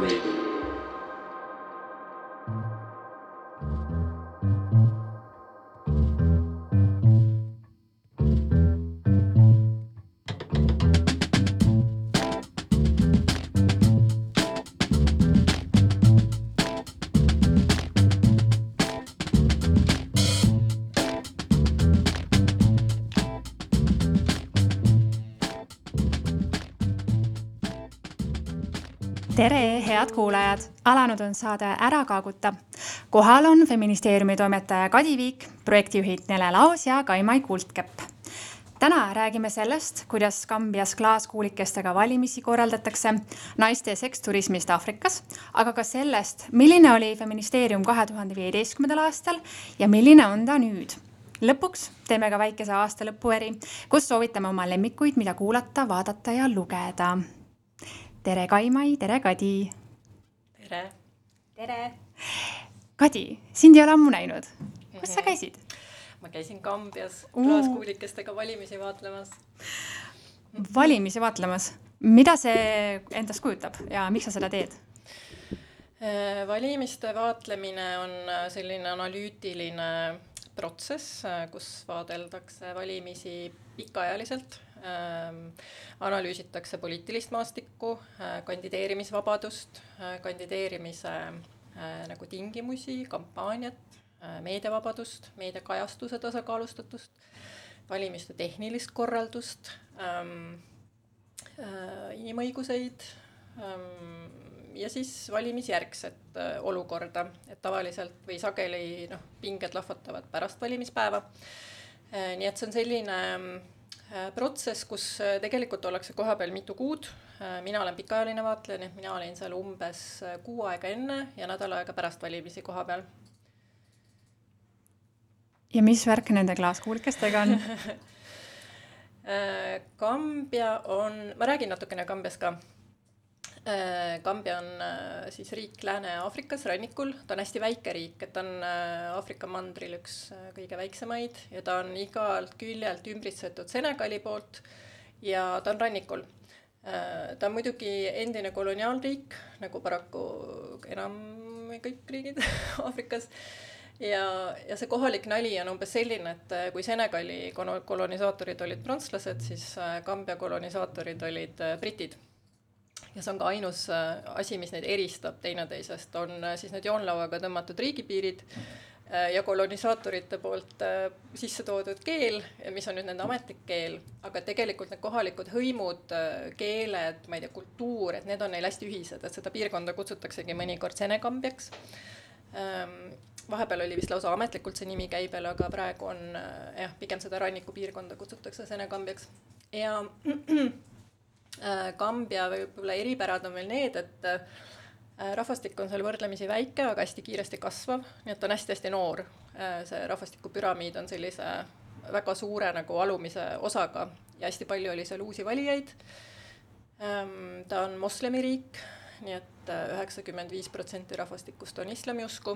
Radio. Head kuulajad, alanud on saade Ära kaaguta. kohal on feministeeriumi toimetaja Kadi Viik, projektijuhid Nele Laos ja Kaimai Kuldkepp. täna räägime sellest, kuidas Kambias klaaskuulikestega valimisi korraldatakse, naiste seksturismist Aafrikas, aga ka sellest, milline oli feministeerium kahe tuhande viieteistkümnendal aastal ja milline on ta nüüd lõpuks teeme ka väikese aastalõpu eri, kus soovitame oma lemmikuid, mida kuulata, vaadata ja lugeda tere, Kaimai, tere, Kadi. Tere. tere. Kadi, sind ei ole ammu näinud. kus sa käisid? ma käisin Kambias klaaskuulikestega valimisi vaatlemas. valimisi vaatlemas, mida see endast kujutab ja miks sa seda teed? Äh, valimiste vaatlemine on äh, selline analüütiline protsess, äh, kus vaadeldakse valimisi pikaajaliselt analüüsitakse poliitilist maastikku, äh, kandideerimisvabadust, äh, kandideerimise äh, nagu tingimusi, kampaaniat, meediavabadust, meediakajastuse tasakaalustatust, valimiste tehnilist korraldust ähm,, inimõiguseid ähm, ja siis valimisjärgset olukorda, et tavaliselt või sageli noh, pinged lahvatavad pärast valimispäeva. Nii et see on selline protsess, kus äh, tegelikult ollakse kohapeal mitu kuud. Äh, mina olen pikaajaline vaatleja, nii et mina olin seal umbes kuu aega enne ja nädal aega pärast valimisi koha peal. ja mis värk nende klaaskuulikestega on Kambja on, ma räägin natukene Kambjast ka Äh, Kambja on äh, siis riik Lääne-Aafrikas rannikul, ta on hästi väike riik, et ta on äh, Aafrika mandril üks kõige väiksemaid ja ta on igalt küljelt ümbritsetud Senegali poolt ja ta on rannikul. ta on muidugi endine koloniaalriik, nagu paraku enam kõik riigid Aafrikas. Ja, ja see kohalik nali on umbes selline, et kui Senegali kolonisaatorid olid prantslased, siis Kambja kolonisaatorid olid britid ja see on ka ainus äh, asi, mis neid eristab teineteisest, on äh, siis need joonlauaga tõmmatud riigipiirid äh, ja kolonisaatorite poolt sisse toodud keel, mis on nüüd nende ametlik keel, aga tegelikult need kohalikud hõimud, keeled, ma ei tea, kultuur, et need on neil hästi ühised, et seda piirkonda kutsutaksegi mõnikord Senekambiaks. Ähm, vahepeal oli vist lausa ametlikult see nimi käibel, aga praegu on jah, pigem seda rannikupiirkonda kutsutakse Senekambiaks ja Kambja võib-olla eripärad on veel need, et äh, rahvastik on seal võrdlemisi väike, aga hästi kiiresti kasvav, nii et on hästi-hästi noor. Äh, see rahvastikupüramiid on sellise väga suure nagu alumise osaga ja hästi palju oli seal uusi valijaid. Ähm, ta on moslemiriik, nii et üheksakümmend viis protsenti rahvastikust on islamiusku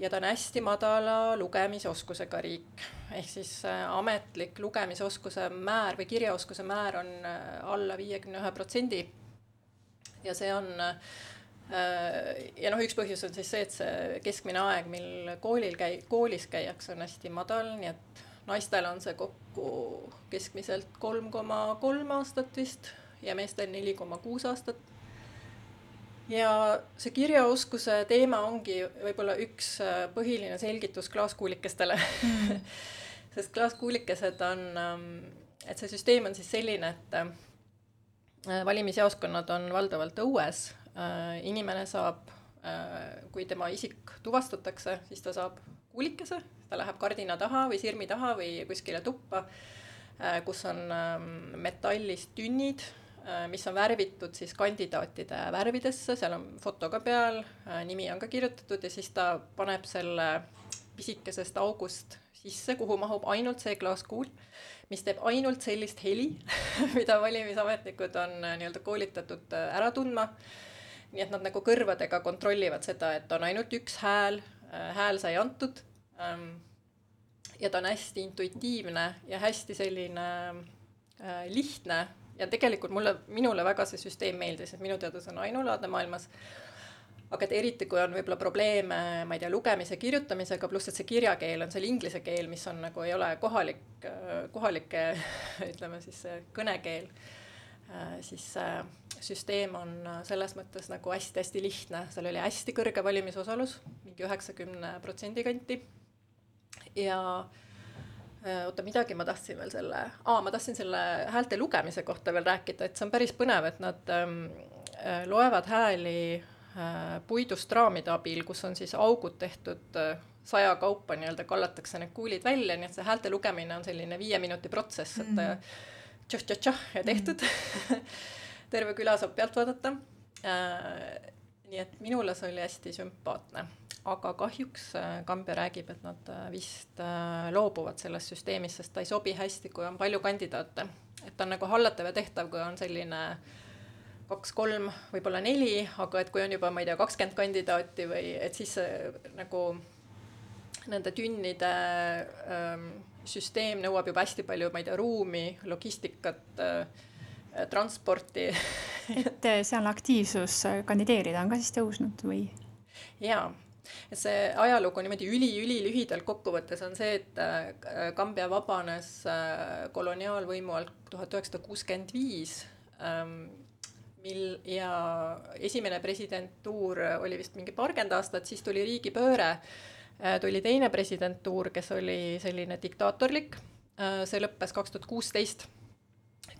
ja ta on hästi madala lugemisoskusega riik. ehk siis äh, ametlik lugemisoskuse määr või kirjaoskuse määr on äh, alla viiekümne ühe protsendi. ja see on äh, ja noh, üks põhjus on siis see, et see keskmine aeg, mil koolil käi-, koolis käiakse, on hästi madal, nii et naistel on see kokku keskmiselt kolm koma kolm aastat vist ja meestel neli koma kuus aastat ja see kirjaoskuse teema ongi võib-olla üks äh, põhiline selgitus klaaskuulikestele. Mm. sest klaaskuulikesed on, ähm, et see süsteem on siis selline, et äh, valimisjaoskonnad on valdavalt õues, äh, inimene saab, kui tema isik tuvastatakse, siis ta saab kuulikese, ta läheb kardina taha või sirmi taha või kuskile tuppa, kus on ähm, metallist tünnid. Äh, mis on värvitud siis kandidaatide värvidesse, seal on foto ka peal, äh, nimi on ka kirjutatud ja siis ta paneb selle pisikesest august sisse, kuhu mahub ainult see klaaskuul, mis teeb ainult sellist heli mida valimisametnikud on äh, nii-öelda koolitatud ära tundma. nii et nad nagu kõrvadega kontrollivad seda, et on ainult üks hääl, hääl sai antud ähm,. ja ta on hästi intuitiivne ja hästi selline äh, lihtne ja tegelikult mulle, minule väga see süsteem meeldis, et minu teada see on ainulaadne maailmas aga et eriti, kui on võib-olla probleeme, ma ei tea, lugemise, kirjutamisega, pluss et see kirjakeel on seal inglise keel, mis on nagu ei ole kohalik, kohalike ütleme siis kõnekeel, siis see süsteem on selles mõttes nagu hästi-hästi lihtne, seal oli hästi kõrge valimisosalus, mingi üheksakümne protsendi kanti. ja oota, midagi ma tahtsin veel selle, aa, ma tahtsin selle häälte lugemise kohta veel rääkida, et see on päris põnev, et nad ähm, loevad hääli Äh, puidust raamide abil, kus on siis augud tehtud äh, saja kaupa nii-öelda kallatakse need kuulid välja, nii et see häälte lugemine on selline viie minuti protsess, et mm tšah-tšah-tšah ja tehtud mm. terve küla saab pealt vaadata äh,. nii et minule see oli hästi sümpaatne, aga kahjuks äh, Kambja räägib, et nad vist äh, loobuvad sellest süsteemist, sest ta ei sobi hästi, kui on palju kandidaate. et ta on nagu hallatav ja tehtav, kui on selline äh, kaks-kolm, võib-olla neli, aga et kui on juba, ma ei tea, kakskümmend kandidaati või et siis nagu nende tünnide ähm, süsteem nõuab juba hästi palju, ma ei tea, ruumi, logistikat äh,, transporti et äh, seal aktiivsus äh, kandideerida on ka siis tõusnud või? jaa, see ajalugu niimoodi üli-ülilühidalt kokkuvõttes on see, et äh, Kambja vabanes koloniaalvõimu alt tuhat üheksasada kuuskümmend viis ähm, mil ja esimene presidentuur oli vist mingi paarkümmend aastat, siis tuli riigipööre, äh, tuli teine presidentuur, kes oli selline diktaatorlik, äh, see lõppes kaks tuhat kuusteist,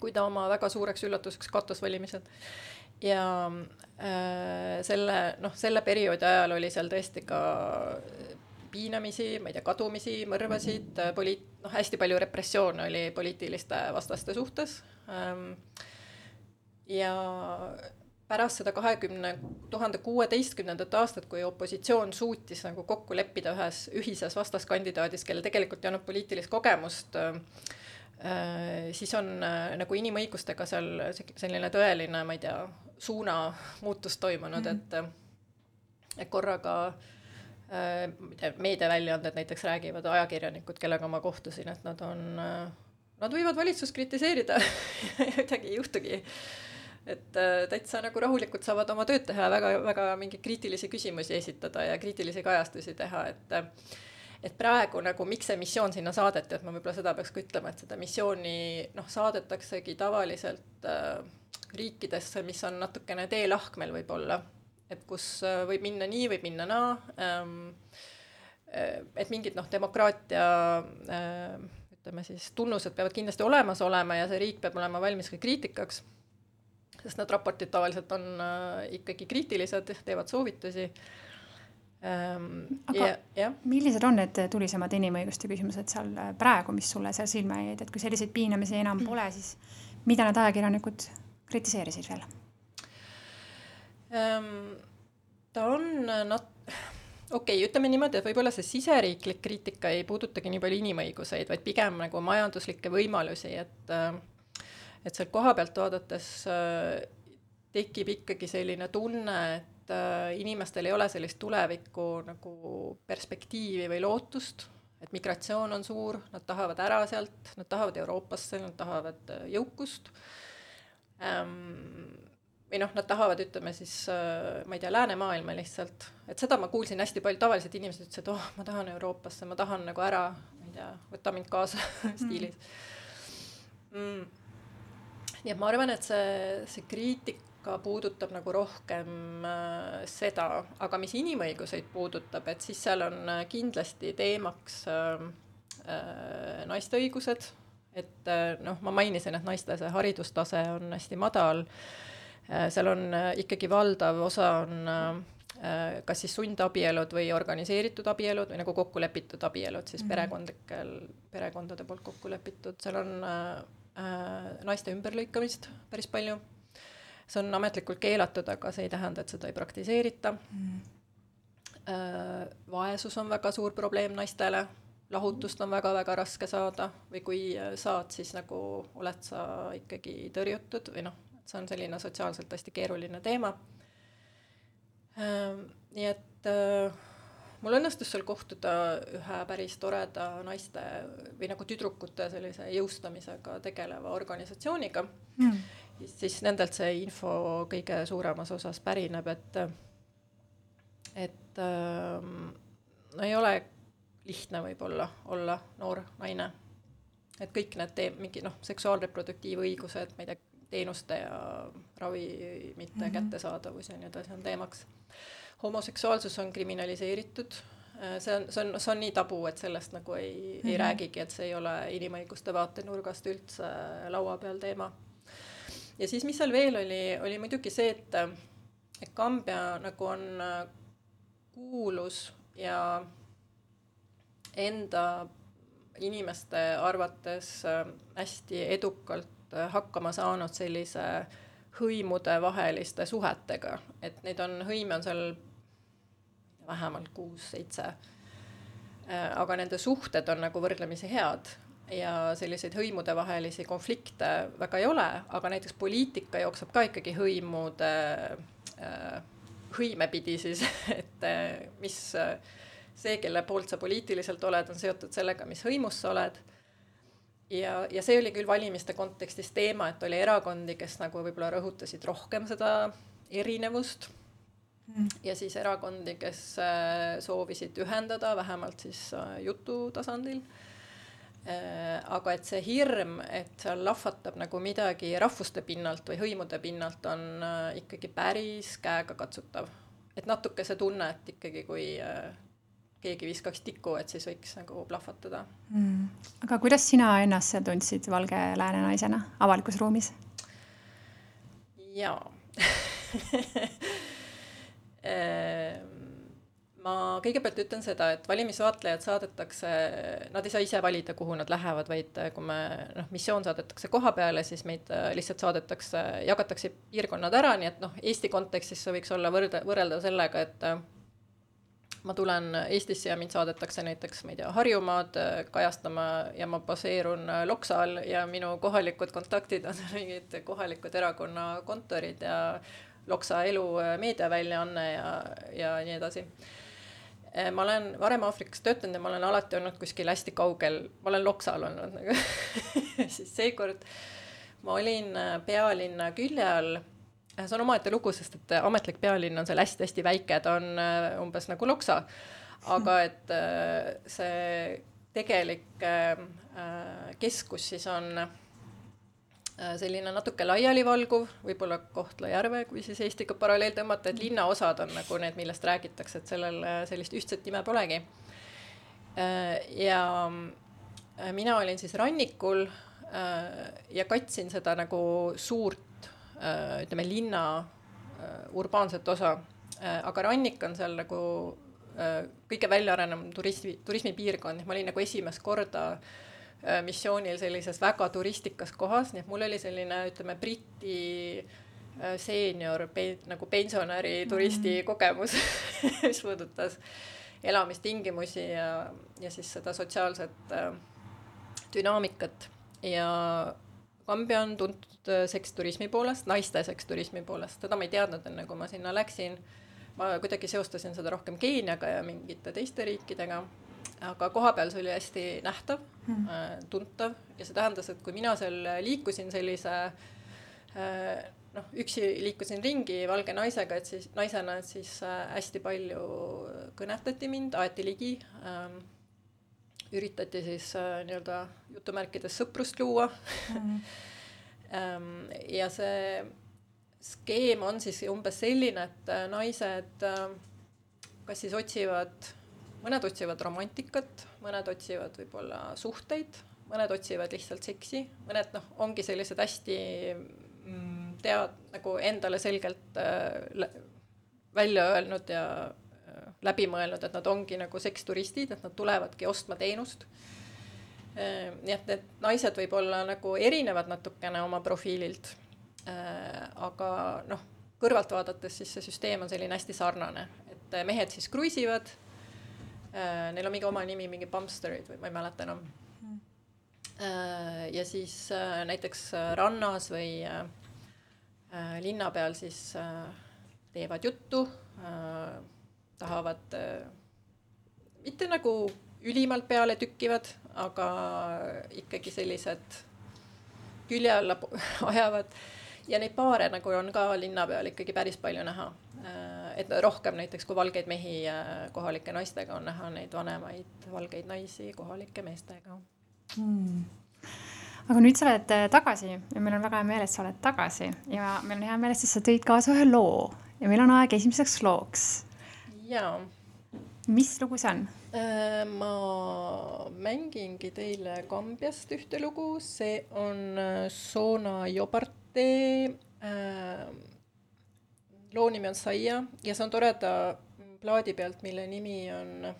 kui ta oma väga suureks üllatuseks kaotas valimised. Ja äh, selle, noh, selle perioodi ajal oli seal tõesti ka piinamisi, ma ei tea, kadumisi, mõrvasid, poliit-, noh, hästi palju repressioone oli poliitiliste vastaste suhtes. Ähm, ja pärast seda kahekümne, tuhande kuueteistkümnendat aastat, kui opositsioon suutis nagu kokku leppida ühes ühises vastaskandidaadis, kellel tegelikult ei olnud poliitilist kogemust äh,, siis on äh, nagu inimõigustega seal selline tõeline, ma ei tea, suunamuutus toimunud mm, -hmm. et, et korraga äh, meediaväljaanded näiteks räägivad, ajakirjanikud, kellega ma kohtusin, et nad on äh,, nad võivad valitsust kritiseerida midagi ei juhtugi et äh, täitsa nagu rahulikult saavad oma tööd teha väga-väga mingeid kriitilisi küsimusi esitada ja kriitilisi kajastusi teha, et et praegu nagu miks see missioon sinna saadeti, et ma võib-olla seda peaks ka ütlema, et seda missiooni noh, saadetaksegi tavaliselt äh, riikidesse, mis on natukene teelahkmel võib-olla, et kus äh, võib minna nii, võib minna naa ähm,. Äh, et mingid noh, demokraatia äh, ütleme siis tunnused peavad kindlasti olemas olema ja see riik peab olema valmis ka kriitikaks sest need raportid tavaliselt on ikkagi kriitilised, teevad soovitusi ähm,. aga ja, millised on need tulisemad inimõiguste küsimused seal praegu, mis sulle seal silma jäid, et kui selliseid piinamisi enam pole, siis mida need ajakirjanikud kritiseerisid veel ähm,? ta on äh, nat-, okei okay,, ütleme niimoodi, et võib-olla see siseriiklik kriitika ei puudutagi nii palju inimõiguseid, vaid pigem nagu majanduslikke võimalusi, et äh, et sealt koha pealt vaadates äh, tekib ikkagi selline tunne, et inimestel ei ole sellist tulevikku nagu perspektiivi või lootust, et migratsioon on suur, nad tahavad ära sealt, nad tahavad Euroopasse, nad tahavad jõukust. Või noh, nad tahavad, ütleme siis äh,, ma ei tea, läänemaailma lihtsalt, et seda ma kuulsin hästi palju, tavalised inimesed ütlesid, oh, ma tahan Euroopasse, ma tahan nagu ära, ma ei tea, võta mind kaasa stiilis. Mm. Nii et ma arvan, et see, see kriitika puudutab nagu rohkem äh, seda, aga mis inimõiguseid puudutab, et siis seal on kindlasti teemaks äh, äh, naiste õigused, et äh, noh, ma mainisin, et naiste see haridustase on hästi madal. Äh,, seal on äh, ikkagi valdav osa on äh, kas siis sundabielud või organiseeritud abielud või nagu kokku lepitud abielud siis mm -hmm. perekondlikel, perekondade poolt kokku lepitud, seal on äh, Äh, naiste ümberlõikamist päris palju. see on ametlikult keelatud, aga see ei tähenda, et seda ei praktiseerita. Mm.. vaesus on väga suur probleem naistele, lahutust on väga-väga raske saada või kui saad, siis nagu oled sa ikkagi tõrjutud või noh, see on selline sotsiaalselt hästi keeruline teema. nii et mul õnnestus seal kohtuda ühe päris toreda naiste või nagu tüdrukute sellise jõustamisega tegeleva organisatsiooniga mm.. siis nendelt see info kõige suuremas osas pärineb, et, et äh, no ei ole lihtne võib-olla olla noor naine. et kõik need tee-, mingi noh, seksuaalreproduktiivõigused, ma ei tea, teenuste ja ravimite mm -hmm. kättesaadavus ja nii edasi on teemaks. homoseksuaalsus on kriminaliseeritud, see on, see on, see on nii tabu, et sellest nagu ei mm, -hmm. ei mhm. räägigi, et see ei ole inimõiguste vaatenurgast üldse laua peal teema. ja siis, mis seal veel oli, oli muidugi see, et, et Kambja nagu on kuulus ja enda inimeste arvates hästi edukalt Äh, hakkama saanud sellise hõimude vaheliste suhetega, et neid on, hõime on seal vähemalt kuus-seitse. Äh, aga nende suhted on nagu võrdlemisi head ja selliseid hõimude vahelisi konflikte väga ei ole, aga näiteks poliitika jookseb ka ikkagi hõimude äh, hõime pidi siis, et mis see, kelle poolt sa poliitiliselt oled, on seotud sellega, mis hõimus sa oled ja, ja see oli küll valimiste kontekstis teema, et oli erakondi, kes nagu võib-olla rõhutasid rohkem seda erinevust mm. ja siis erakondi, kes äh, soovisid ühendada, vähemalt siis äh, jutu tasandil. Äh, aga et see hirm, et seal lahvatab nagu midagi rahvuste pinnalt või hõimude pinnalt, on ikkagi päris käegakatsutav. et natuke see tunne, et ikkagi kui keegi viskaks tiku, et siis võiks nagu plahvatada mm.. aga kuidas sina ennast seal tundsid valge lääne naisena avalikus ruumis? jaa. Ehm, ma kõigepealt ütlen seda, et valimisvaatlejad saadetakse, nad ei saa ise valida, kuhu nad lähevad, vaid kui me noh, missioon saadetakse koha peale, siis meid äh, lihtsalt saadetakse, jagatakse piirkonnad ära, nii et noh, Eesti kontekstis see võiks olla võrda, võrrelda sellega, et äh, ma tulen Eestisse ja mind saadetakse näiteks, ma ei tea, Harjumaad äh, kajastama ja ma baseerun äh, Loksal ja minu kohalikud kontaktid on mingid kohalikud erakonna kontorid ja Loksa elu äh, meediaväljaanne ja, ja nii edasi. ma olen varem Aafrikas töötanud ja ma olen alati olnud kuskil hästi kaugel, ma olen Loksal olnud nagu siis seekord ma olin pealinna külje all see on omaette lugu, sest et ametlik pealinn on seal hästi-hästi väike, ta on äh, umbes nagu Loksa. aga et see tegelik keskus siis on selline natuke laialivalguv, võib-olla Kohtla-Järve, kui siis Eestiga paralleel tõmmata, et linnaosad on nagu need, millest räägitakse, et sellel sellist ühtset nime polegi. ja mina olin siis rannikul ja katsin seda nagu suurt ütleme, linna äh, urbaanset osa, äh, aga rannik on seal nagu kõige väljaarenenud turismi, turismipiirkond, ma olin nagu esimest korda missioonil sellises väga turistikas kohas, nii et mul oli selline, ütleme, Briti seenior pe-, nagu pensionäri turisti mm. kogemus mis puudutas elamistingimusi ja, ja siis seda sotsiaalset dünaamikat. Ja Kambja on tuntud äh, seksturismi poolest, naiste seksturismi poolest, seda ma ei teadnud enne, kui ma sinna läksin. ma kuidagi seostasin seda rohkem Keeniaga ja mingite teiste riikidega. aga kohapeal see oli hästi nähtav mm., tuntav ja see tähendas, et kui mina seal liikusin sellise äh, noh, üksi liikusin ringi valge naisega, et siis naisena, et siis hästi palju kõnetati mind, aeti ligi ähm, üritati siis äh, nii-öelda jutumärkides sõprust luua mm. ähm, ja see skeem on siis umbes selline, et äh, naised äh, kas siis otsivad, mõned otsivad romantikat, mõned otsivad võib-olla suhteid, mõned otsivad lihtsalt seksi, mõned noh, ongi sellised hästi mm, tead nagu endale selgelt äh, välja öelnud ja läbi mõelnud, et nad ongi nagu seksturistid, et nad tulevadki ostma teenust. Ehm, nii et need naised võib-olla nagu erinevad natukene oma profiililt. Ehm, aga noh, kõrvalt vaadates siis see süsteem on selline hästi sarnane, et mehed siis kruiisivad. Ehm, neil on mingi oma nimi, mingi Bumpsterid või ma ei mäleta enam. ja siis näiteks rannas või linna peal siis teevad juttu tahavad mitte nagu ülimalt pealetükkivad, aga ikkagi sellised külje alla ajavad. ja neid paare nagu on ka linna peal ikkagi päris palju näha. et rohkem näiteks kui valgeid mehi äh, kohalike naistega on näha neid vanemaid valgeid naisi kohalike meestega hmm. aga nüüd sa oled äh, tagasi ja meil on väga hea meel, et sa oled tagasi ja meil on hea meel, et sa tõid kaasa ühe loo ja meil on aeg esimeseks looks. jaa. Mis lugu see on? Äh, ma mängingi teile Kambjast ühte lugu, see on äh, Sona Jobarte äh, loo nimi on Saia. Ja see on toreda plaadi pealt, mille nimi on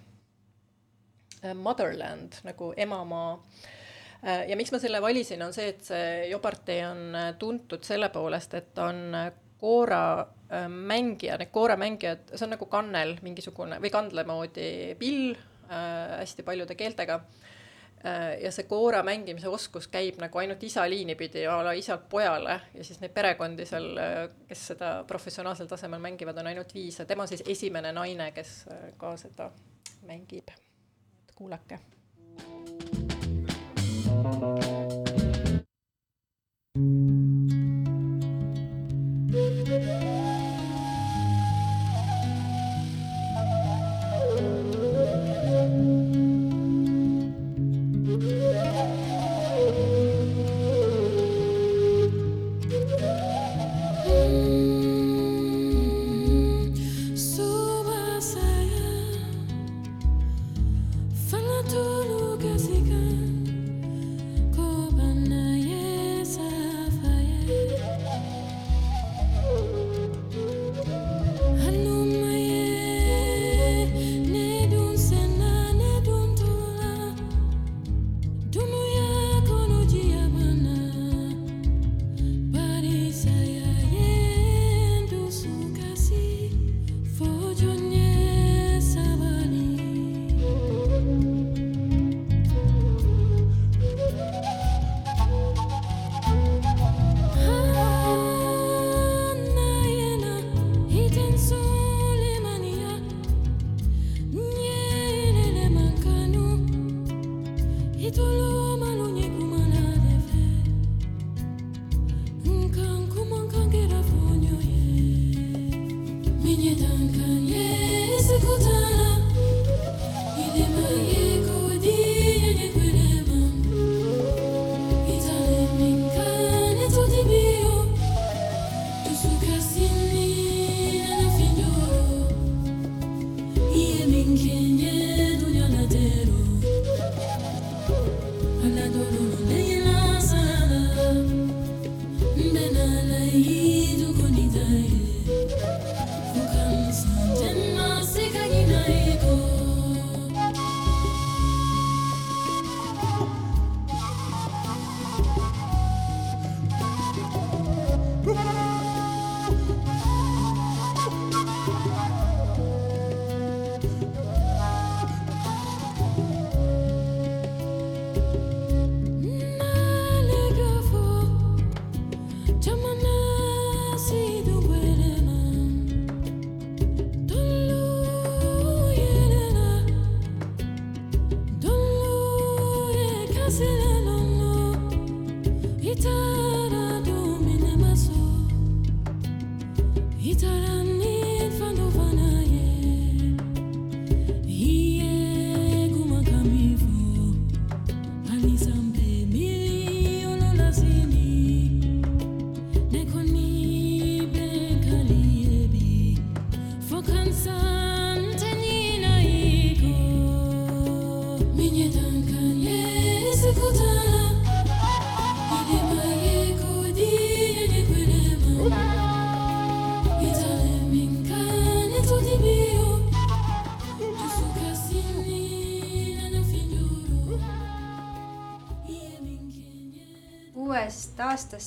Motherland nagu emamaa. Ja miks ma selle valisin, on see, et see Jobarte on tuntud selle poolest, et ta on koora mängija, need kooremängijad, see on nagu kannel mingisugune või kandle moodi pill äh, hästi paljude keeltega äh,. ja see koora mängimise oskus käib nagu ainult isa liini pidi a la isalt pojale ja siis neid perekondi seal, kes seda professionaalsel tasemel mängivad, on ainult viis ja tema siis esimene naine, kes ka seda mängib. kuulake. I don't know. It's iter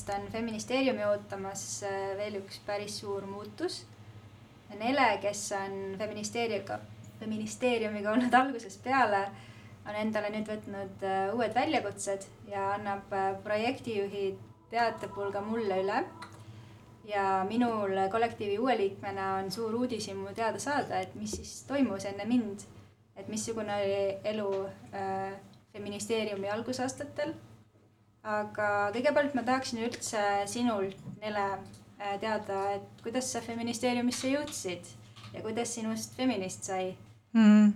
aastast on feministeeriumi ootamas äh, veel üks päris suur muutus. Nele, kes on feministeeriumiga, feministeeriumiga olnud algusest peale, on endale nüüd võtnud äh, uued väljakutsed ja annab äh, projektijuhi teatepulga mulle üle. ja minul kollektiivi uue liikmena on suur uudishimu teada saada, et mis siis toimus enne mind et missugune oli elu äh, feministeeriumi algusaastatel. Aga kõigepealt ma tahaksin üldse sinult, Nele, äh, teada, et kuidas sa feministeeriumisse jõudsid ja kuidas sinust feminist sai mm.?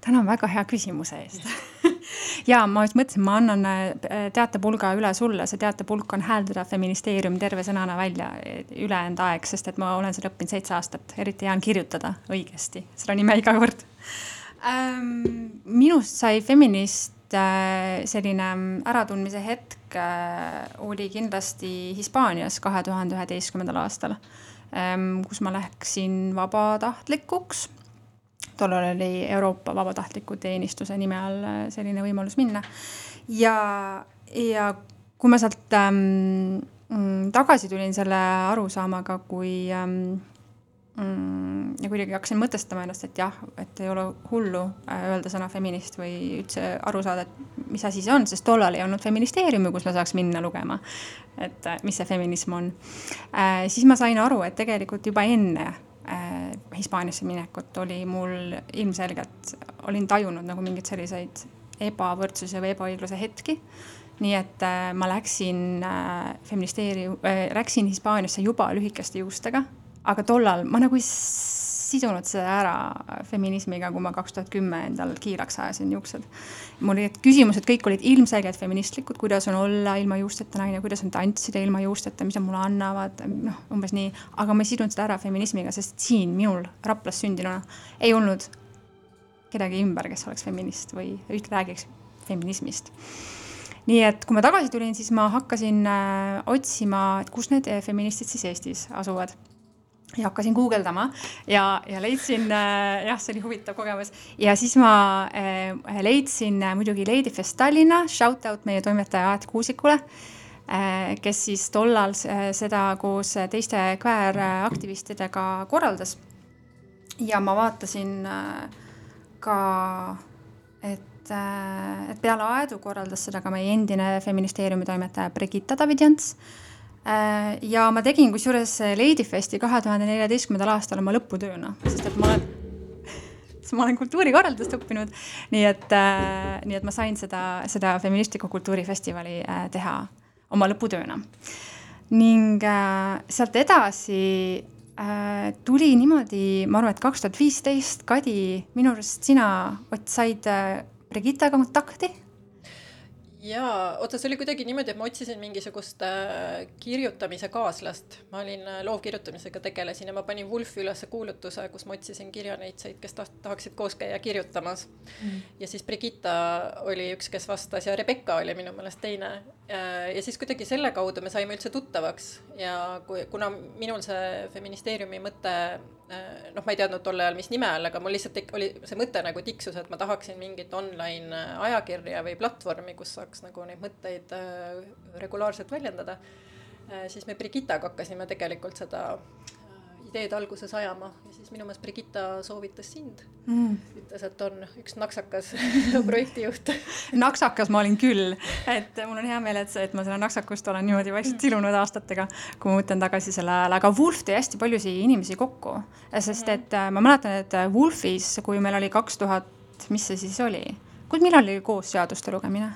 tänan väga hea küsimuse eest ja ma just mõtlesin, ma annan äh, teatepulga üle sulle, see teatepulk on hääldada feministeerium terve sõnana välja ülejäänud aeg, sest et ma olen seda õppinud seitse aastat, eriti hea on kirjutada õigesti seda nime iga kord ähm,. minust sai feminist äh, selline äratundmise hetk äh, oli kindlasti Hispaanias kahe tuhande üheteistkümnendal aastal ähm,, kus ma läksin vabatahtlikuks tollal oli Euroopa Vabatahtliku Teenistuse nime all äh, selline võimalus minna. ja, ja kui ma sealt ähm, mm, tagasi tulin selle arusaamaga, kui ähm, mm, ja kuidagi hakkasin mõtestama ennast, et jah, et ei ole hullu äh, öelda sõna feminist või üldse aru saada, et mis asi see on, sest tollal ei olnud feministeeriumi, kus ma saaks minna lugema, et äh, mis see feminism on. siis ma sain aru, et tegelikult juba enne äh, Hispaaniasse minekut oli mul ilmselgelt, olin tajunud nagu mingeid selliseid ebavõrdsuse või ebaõigluse hetki. nii et äh, ma läksin äh, feministeerium äh,, läksin Hispaaniasse juba lühikeste juustega, aga tollal ma nagu ei sidunud seda ära feminismiga, kui ma kaks tuhat kümme endal kiiraks ajasin juuksed. mul olid küsimused, kõik olid ilmselgelt feministlikud, kuidas on olla ilma juusteta naine, kuidas on tantsida ilma juusteta, mis nad mulle annavad, noh, umbes nii. aga ma ei sidunud seda ära feminismiga, sest siin minul Raplas sündinuna ei olnud kedagi ümber, kes oleks feminist või räägiks feminismist nii et kui ma tagasi tulin, siis ma hakkasin äh, otsima, et kus need feministid siis Eestis asuvad ja hakkasin guugeldama ja, ja leidsin äh,, jah, see oli huvitav kogemus ja siis ma äh, leidsin äh, muidugi Ladyfest Tallinna, shout out meie toimetaja Aet Kuusikule äh,, kes siis tollal äh, seda koos teiste kvääraktivistidega korraldas. ja ma vaatasin äh, ka, et, äh, et peale Aedu korraldas seda ka meie endine feministeeriumi toimetaja Brigitta Davidjants Äh, ja ma tegin kusjuures Ladyfesti kahe tuhande neljateistkümnendal aastal oma lõputööna, sest et ma olen, sest ma olen kultuurikorraldust õppinud, nii et, äh, nii et ma sain seda, seda feministliku kultuurifestivali äh, teha oma lõputööna. ning sealt edasi tuli niimoodi, ma arvan, et kaks tuhat viisteist, Kadi, minu arust sina, Ott, said Brigittaga kontakti jaa, oota, see oli kuidagi niimoodi, et ma otsisin mingisugust äh, kirjutamise kaaslast. ma olin äh, loovkirjutamisega tegelesin ja ma panin Wolfi ülesse kuulutuse, kus ma otsisin kirjaneitseid, kes taht-, tahaksid koos käia kirjutamas mm.. ja siis Brigitta oli üks, kes vastas ja Rebecca oli minu meelest teine. Ja siis kuidagi selle kaudu me saime üldse tuttavaks ja kui, kuna minul see feministeeriumi mõte Äh, noh, ma ei teadnud tol ajal, mis nime all, aga mul lihtsalt oli see mõte nagu tiksus, et ma tahaksin mingit online äh, ajakirja või platvormi, kus saaks nagu neid mõtteid äh, regulaarselt väljendada. siis me Brigittaga hakkasime tegelikult seda ideed alguses ajama ja siis minu meelest Brigitta soovitas sind mm.. ütles, et on üks naksakas projektijuht naksakas ma olin küll, et mul on hea meel, et et ma selle naksakust olen niimoodi vaikselt mm. silunud aastatega, kui ma mõtlen tagasi selle ajale, aga Wolf tõi hästi paljusid inimesi kokku, sest mm. et äh, ma mäletan, et äh, Wolfis, kui meil oli kaks tuhat, mis see siis oli, millal oli koos seaduste lugemine?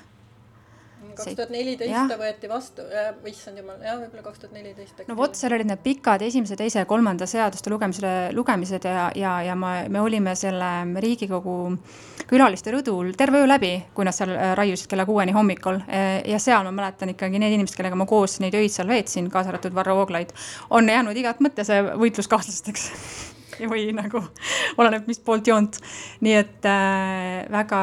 Kaks tuhat neliteist ta võeti vastu, issand jumal, jah, võib-olla kaks tuhat neliteist. no vot, seal olid need pikad esimese, teise ja kolmanda seaduste lugemisele, lugemised ja, ja, ja ma, me olime selle Riigikogu külaliste rõdul terve öö läbi, kui nad seal äh, raiusid kella kuueni hommikul. Äh, ja seal ma mäletan ikkagi need inimesed, kellega ma koos neid öid seal veetsin, kaasa arvatud Varro Vooglaid, on jäänud igat mõttes võitluskaaslasteks või nagu oleneb, mis poolt joont. nii et äh, väga,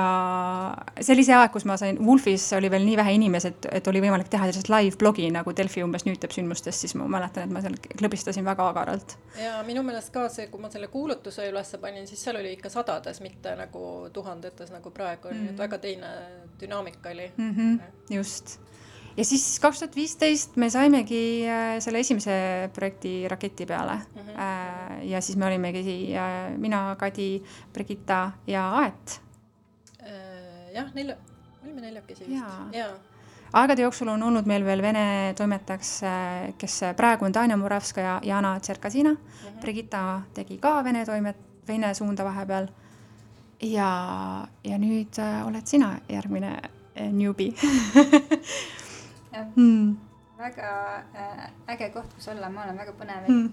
see oli see aeg, kus ma sain, Wolfis oli veel nii vähe inimesi, et, et oli võimalik teha sellist live blogi nagu Delfi umbes nüüd teeb sündmustest, siis ma mäletan, et ma seal klõbistasin väga agaralt. ja minu meelest ka see, kui ma selle kuulutuse ülesse panin, siis seal oli ikka sadades, mitte nagu tuhandetes nagu praegu on mm, -hmm. et väga teine dünaamika oli mm. -hmm, just ja siis kaks tuhat viisteist me saimegi äh, selle esimese projekti raketi peale mm. -hmm. ja siis me olimegi äh, mina, Kadi, Brigitta ja Aet. jah, nelja, olime neljakesi vist, jaa aegade jooksul on olnud meil veel Vene toimetajaks, kes praegu on Tanja Muravskaja, Jana Tšerkasina mm. -hmm. Brigitta tegi ka Vene toimet-, Vene suunda vahepeal. ja, ja nüüd äh, oled sina järgmine äh, newbie jah, mm.. väga äh, äge koht, kus olla, ma olen väga põnev Mm.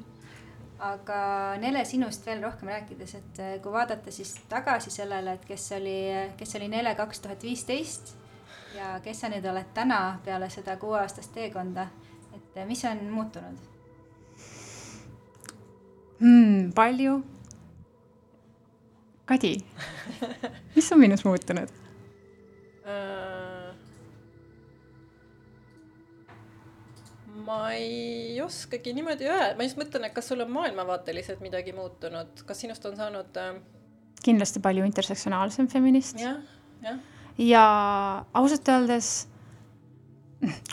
aga Nele sinust veel rohkem rääkides, et äh, kui vaadata siis tagasi sellele, et kes oli, kes oli Nele kaks tuhat viisteist ja kes sa nüüd oled täna peale seda kuueaastast teekonda, et äh, mis on muutunud? Mm, palju. Kadi, mis on minus muutunud? Ma ei oskagi niimoodi öelda, ma just mõtlen, et kas sul on maailmavaateliselt midagi muutunud, kas sinust on saanud äh, kindlasti palju intersektsionaalsem feminist. Jah, jah, ja ausalt öeldes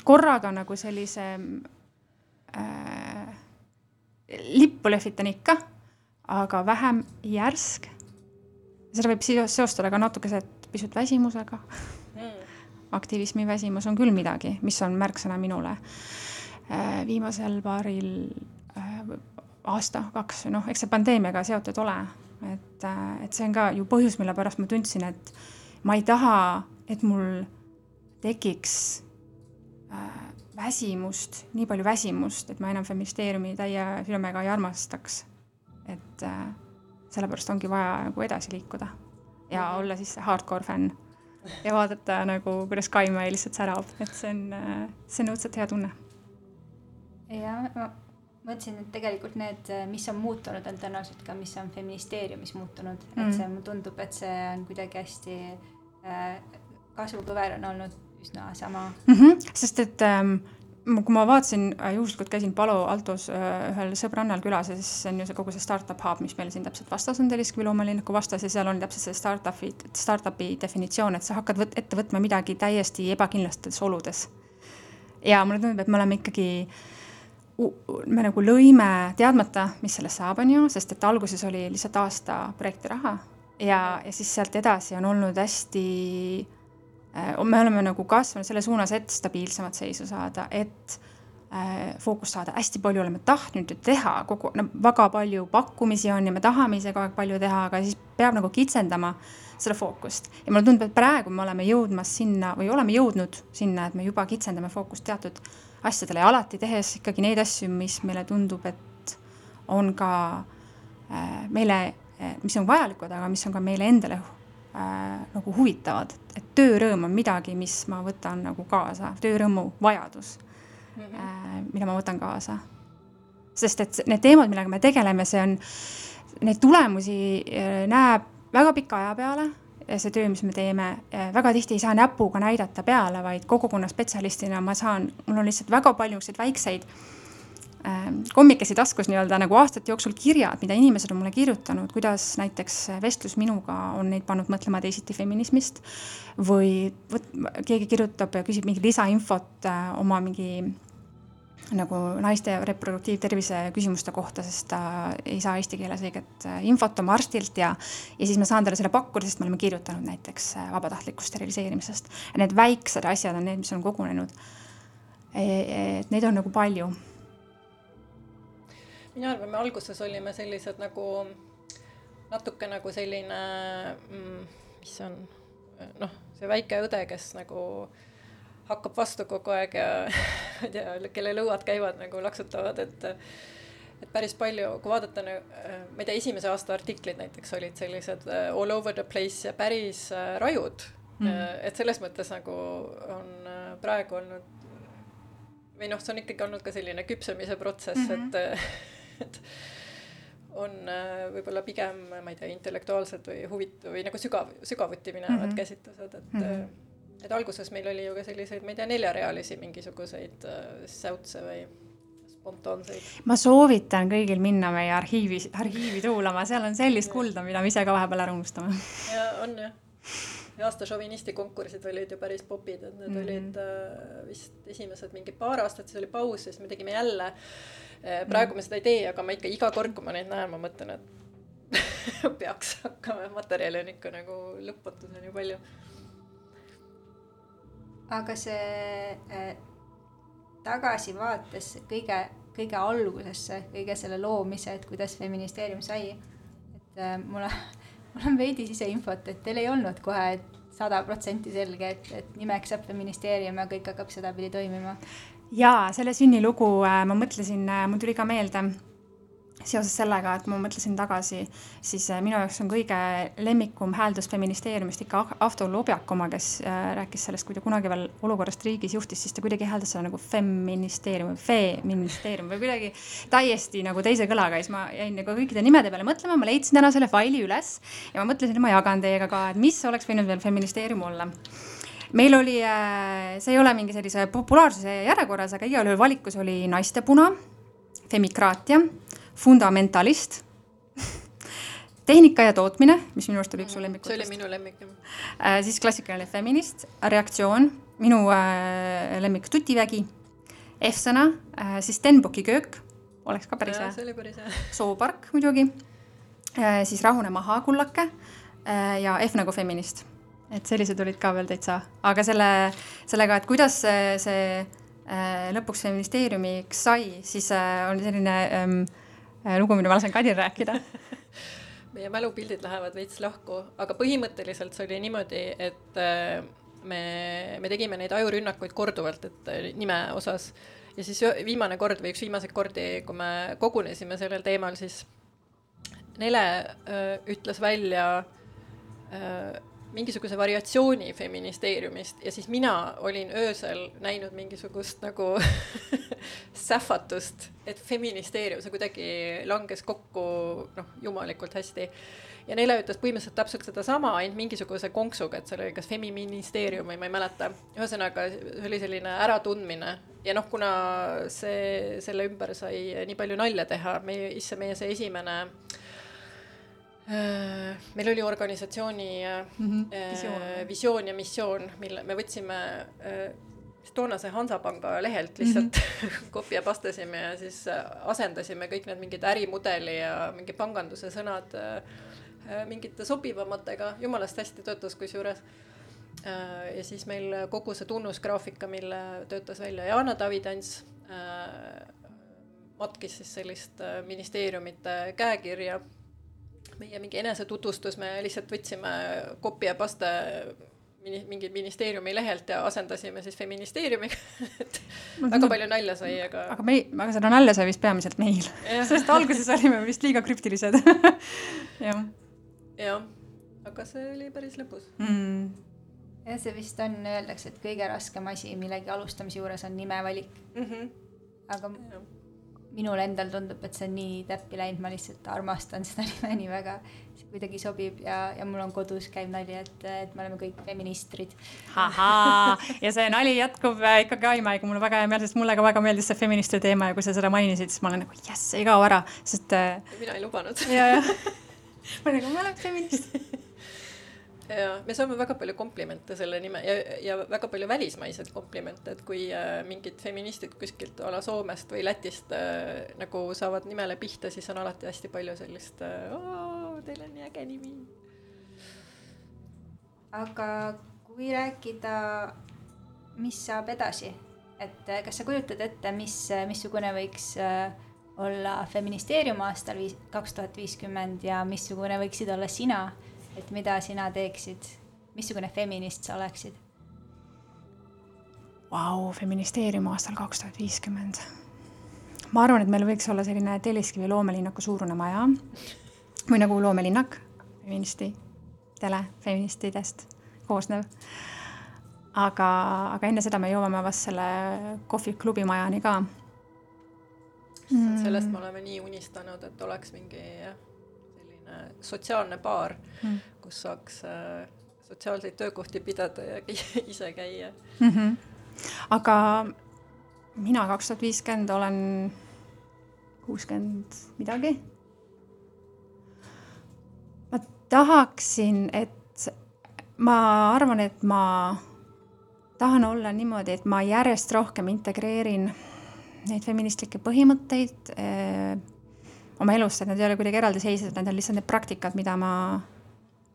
korraga nagu sellise äh, lippu lehvitan ikka, aga vähem järsk. seda võib seo- seostada ka natukese pisut väsimusega. Mm. aktivismi väsimus on küll midagi, mis on märksõna minule viimasel paaril äh, aasta, kaks, noh, eks see pandeemiaga seotud ole, et, et see on ka ju põhjus, mille pärast ma tundsin, et ma ei taha, et mul tekiks äh, väsimust, nii palju väsimust, et ma enam feministeeriumi täie südamega ei armastaks. et äh, sellepärast ongi vaja nagu edasi liikuda ja Mhm. olla siis see hardcore fänn ja vaadata nagu, kuidas Kaimai lihtsalt särab, et see on, see on õudselt hea tunne. Ja ma mõtlesin, et tegelikult need, mis on muutunud, on tõenäoliselt ka, mis on feministeeriumis muutunud mm., et see mulle tundub, et see on kuidagi hästi äh,, kasvukõver on olnud üsna sama mm. -hmm. sest et ähm, kui ma vaatasin äh, juhuslikult käisin Palo Altos äh, ühel sõbrannal külas ja siis see on ju see kogu see startup hub, mis meil siin täpselt vastas on Telliskivi loomalinnaku vastas ja seal on täpselt see startup'i, startup'i definitsioon, et sa hakkad võt, ette võtma midagi täiesti ebakindlates oludes. ja mulle tundub, et me oleme ikkagi, me nagu lõime teadmata, mis sellest saab, on ju, sest et alguses oli lihtsalt aasta projektiraha ja, ja siis sealt edasi on olnud hästi äh, me oleme nagu kasvanud selle suunas, et stabiilsemat seisu saada, et äh, fookust saada, hästi palju oleme tahtnud ju teha, kogu, no väga palju pakkumisi on ja me tahame ise kogu aeg palju teha, aga siis peab nagu kitsendama seda fookust. ja mulle tundub, et praegu me oleme jõudmas sinna või oleme jõudnud sinna, et me juba kitsendame fookust teatud asjadele ja alati tehes ikkagi neid asju, mis meile tundub, et on ka äh, meile, mis on vajalikud, aga mis on ka meile endale äh, nagu huvitavad, et töörõõm on midagi, mis ma võtan nagu kaasa, töörõõmu vajadus Mhm. äh,, mida ma võtan kaasa. sest et need teemad, millega me tegeleme, see on, neid tulemusi äh, näeb väga pika aja peale, see töö, mis me teeme, väga tihti ei saa näpuga näidata peale, vaid kogukonna spetsialistina ma saan, mul on lihtsalt väga palju niisuguseid väikseid äh, kommikesi taskus nii-öelda nagu aastate jooksul kirjad, mida inimesed on mulle kirjutanud, kuidas näiteks vestlus minuga on neid pannud mõtlema teisiti feminismist või võt, keegi kirjutab ja küsib mingit lisainfot äh, oma mingi nagu naiste reproduktiivtervise küsimuste kohta, sest ta ei saa eesti keeles õiget äh, infot oma arstilt ja ja siis ma saan talle selle pakkuda, sest me oleme kirjutanud näiteks äh, vabatahtlikust steriliseerimisest. Need väiksed asjad on need, mis on kogunenud. et neid on nagu palju mina arvan, me alguses olime sellised nagu natuke nagu selline mm,, mis see on noh, see väike õde, kes nagu hakkab vastu kogu aeg ja ma ei tea, kelle lõuad käivad nagu laksutavad, et et päris palju, kui vaadata, ma ei tea, esimese aasta artiklid näiteks olid sellised uh, all over the place ja päris uh, rajud mm.. et selles mõttes nagu on praegu olnud või noh, see on ikkagi olnud ka selline küpsemise protsess mm, -hmm. et et on äh, võib-olla pigem, ma ei tea, intellektuaalsed või huvit- või nagu sügav, sügavuti minevad mm -hmm. käsitlused, et mm, -hmm. Et alguses meil oli ju ka selliseid, ma ei tea, neljarealisi mingisuguseid äh, säutse või spontaanseid. ma soovitan kõigil minna meie arhiivi, arhiivi tuulama, seal on sellist kulda, mida me ise ka vahepeal ära unustame. ja on jah. ja aasta šovinisti konkursid olid ju päris popid, et need mm -hmm. olid äh, vist esimesed mingi paar aastat, siis oli paus, siis me tegime jälle. praegu me seda ei tee, aga ma ikka iga kord, kui ma neid näen, ma mõtlen, et peaks hakkama, materjali on ikka nagu lõpmatuseni palju. Aga see äh, tagasivaates kõige, kõige algusesse, kõige selle loomise, et kuidas feministeerium sai, et äh, mulle, mul on veidi siseinfot, et teil ei olnud kohe sada protsenti selge, et, et nimeks saab feministeerium ja kõik hakkab sedapidi toimima. jaa, selle sünnilugu äh, ma mõtlesin, mul tuli ka meelde seoses sellega, et ma mõtlesin tagasi, siis äh, minu jaoks on kõige lemmikum hääldus feministeeriumist ikka Ahto Lobjak oma, kes äh, rääkis sellest, kui ta kunagi veel olukorrast riigis juhtis, siis ta kuidagi hääldas seda nagu feministeerium või feministeerium või kuidagi täiesti nagu teise kõlaga. Ja siis ma jäin nagu kõikide nimede peale mõtlema, ma leidsin täna selle faili üles ja ma mõtlesin, et ma jagan teiega ka, et mis oleks võinud veel feministeerium olla. Meil oli, äh, see ei ole mingi sellise populaarsuse järjekorras, aga igal juhul valikus oli naistepuna, femikraatia fundamentalist tehnika ja tootmine, mis minu arust oli üks su lemmikutest. see oli minu lemmik äh,. siis klassikaline feminist, reaktsioon, minu äh, lemmik Tutivägi, F-sõna äh,, siis Stenbocki köök, oleks ka päris hea. see oli päris hea. soopark muidugi äh,, siis Rahune maha kullake äh, ja F nagu feminist. et sellised olid ka veel täitsa, aga selle, sellega, et kuidas see, see äh, lõpuks feministeeriumiks sai, siis äh, on selline Äh, lugu, mida ma lasen Kadil rääkida meie mälupildid lähevad veits lahku, aga põhimõtteliselt see oli niimoodi, et äh, me, me tegime neid ajurünnakuid korduvalt, et äh, nime osas. ja siis viimane kord või üks viimaseid kordi, kui me kogunesime sellel teemal, siis Nele öö, ütles välja öö, mingisuguse variatsiooni feministeeriumist ja siis mina olin öösel näinud mingisugust nagu sähvatust, et feministeerium, see kuidagi langes kokku noh, jumalikult hästi. ja Nele ütles põhimõtteliselt täpselt sedasama, ainult mingisuguse konksuga, et seal oli kas Femiministeerium või ma ei mäleta. ühesõnaga, see oli selline äratundmine ja noh, kuna see, selle ümber sai nii palju nalja teha, meie, issand, meie see esimene meil oli organisatsiooni mm -hmm. visioon. visioon ja missioon, mille me võtsime toonase Hansapanga lehelt lihtsalt mm -hmm. kopia pastasime ja siis asendasime kõik need mingid ärimudeli ja mingi panganduse sõnad mingite sobivamatega, jumalast hästi töötas kusjuures. ja siis meil kogu see tunnusgraafika, mille töötas välja Jana Davidants, matkis siis sellist ministeeriumite käekirja meie mingi enesetutvustus, me lihtsalt võtsime kopi ja paste mingi ministeeriumi lehelt ja asendasime siis feministeeriumiga et väga palju nalja sai, aga. aga me, aga seda nalja sai vist peamiselt meil sest alguses olime vist liiga krüptilised jah. jah, aga see oli päris lõbus mm. jah, see vist on, öeldakse, et kõige raskem asi millegi alustamise juures on nime valik mm. -hmm. aga ja minule endal tundub, et see on nii täppi läinud, ma lihtsalt armastan seda nime nii väga. see kuidagi sobib ja, ja mul on kodus käib nali, et, et me oleme kõik feministrid. ja see nali jätkub äh, ikkagi Aimaiga, mul väga hea meel, sest mulle ka väga meeldis see feministide teema ja kui sa seda mainisid, siis ma olen nagu jess, ei kao ära, sest. Äh, mina ei lubanud. ma nagu, ma olen feminist ja me saame väga palju komplimente selle nime ja, ja väga palju välismaiseid komplimente, et kui äh, mingid feministid kuskilt a la Soomest või Lätist äh, nagu saavad nimele pihta, siis on alati hästi palju sellist äh,, teil on nii äge nimi. aga kui rääkida, mis saab edasi, et äh, kas sa kujutad ette, mis, missugune võiks äh, olla feministeerium aastal viis, kaks tuhat viiskümmend ja missugune võiksid olla sina et mida sina teeksid, missugune feminist sa oleksid? Vau, feministeerium aastal kaks tuhat viiskümmend. ma arvan, et meil võiks olla selline Telliskivi loomelinnaku suurune maja või nagu loomelinnak, feministidele, feministidest koosnev. aga, aga enne seda me jõuame vast selle kohviklubi majani ka mm.. sellest me oleme nii unistanud, et oleks mingi selline sotsiaalne baar mm., kus saaks äh, sotsiaalseid töökohti pidada ja ise käia mm. -hmm. aga mina kaks tuhat viiskümmend olen kuuskümmend midagi. ma tahaksin, et ma arvan, et ma tahan olla niimoodi, et ma järjest rohkem integreerin neid feministlikke põhimõtteid äh, oma elust, et need ei ole kuidagi eraldiseisvad, need on lihtsalt need praktikad, mida ma,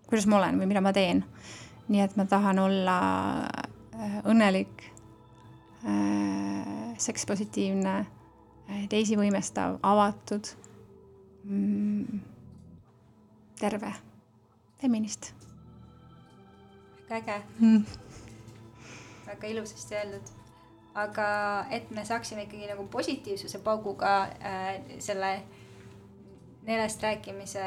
kuidas ma olen või mida ma teen. nii et ma tahan olla äh, õnnelik, äh, sekspositiivne, äh, teisi võimestav, avatud, mm, terve, feminist väga äge mm.. väga ilusasti öeldud. aga et me saaksime ikkagi nagu positiivsuse pauguga äh, selle neljast rääkimise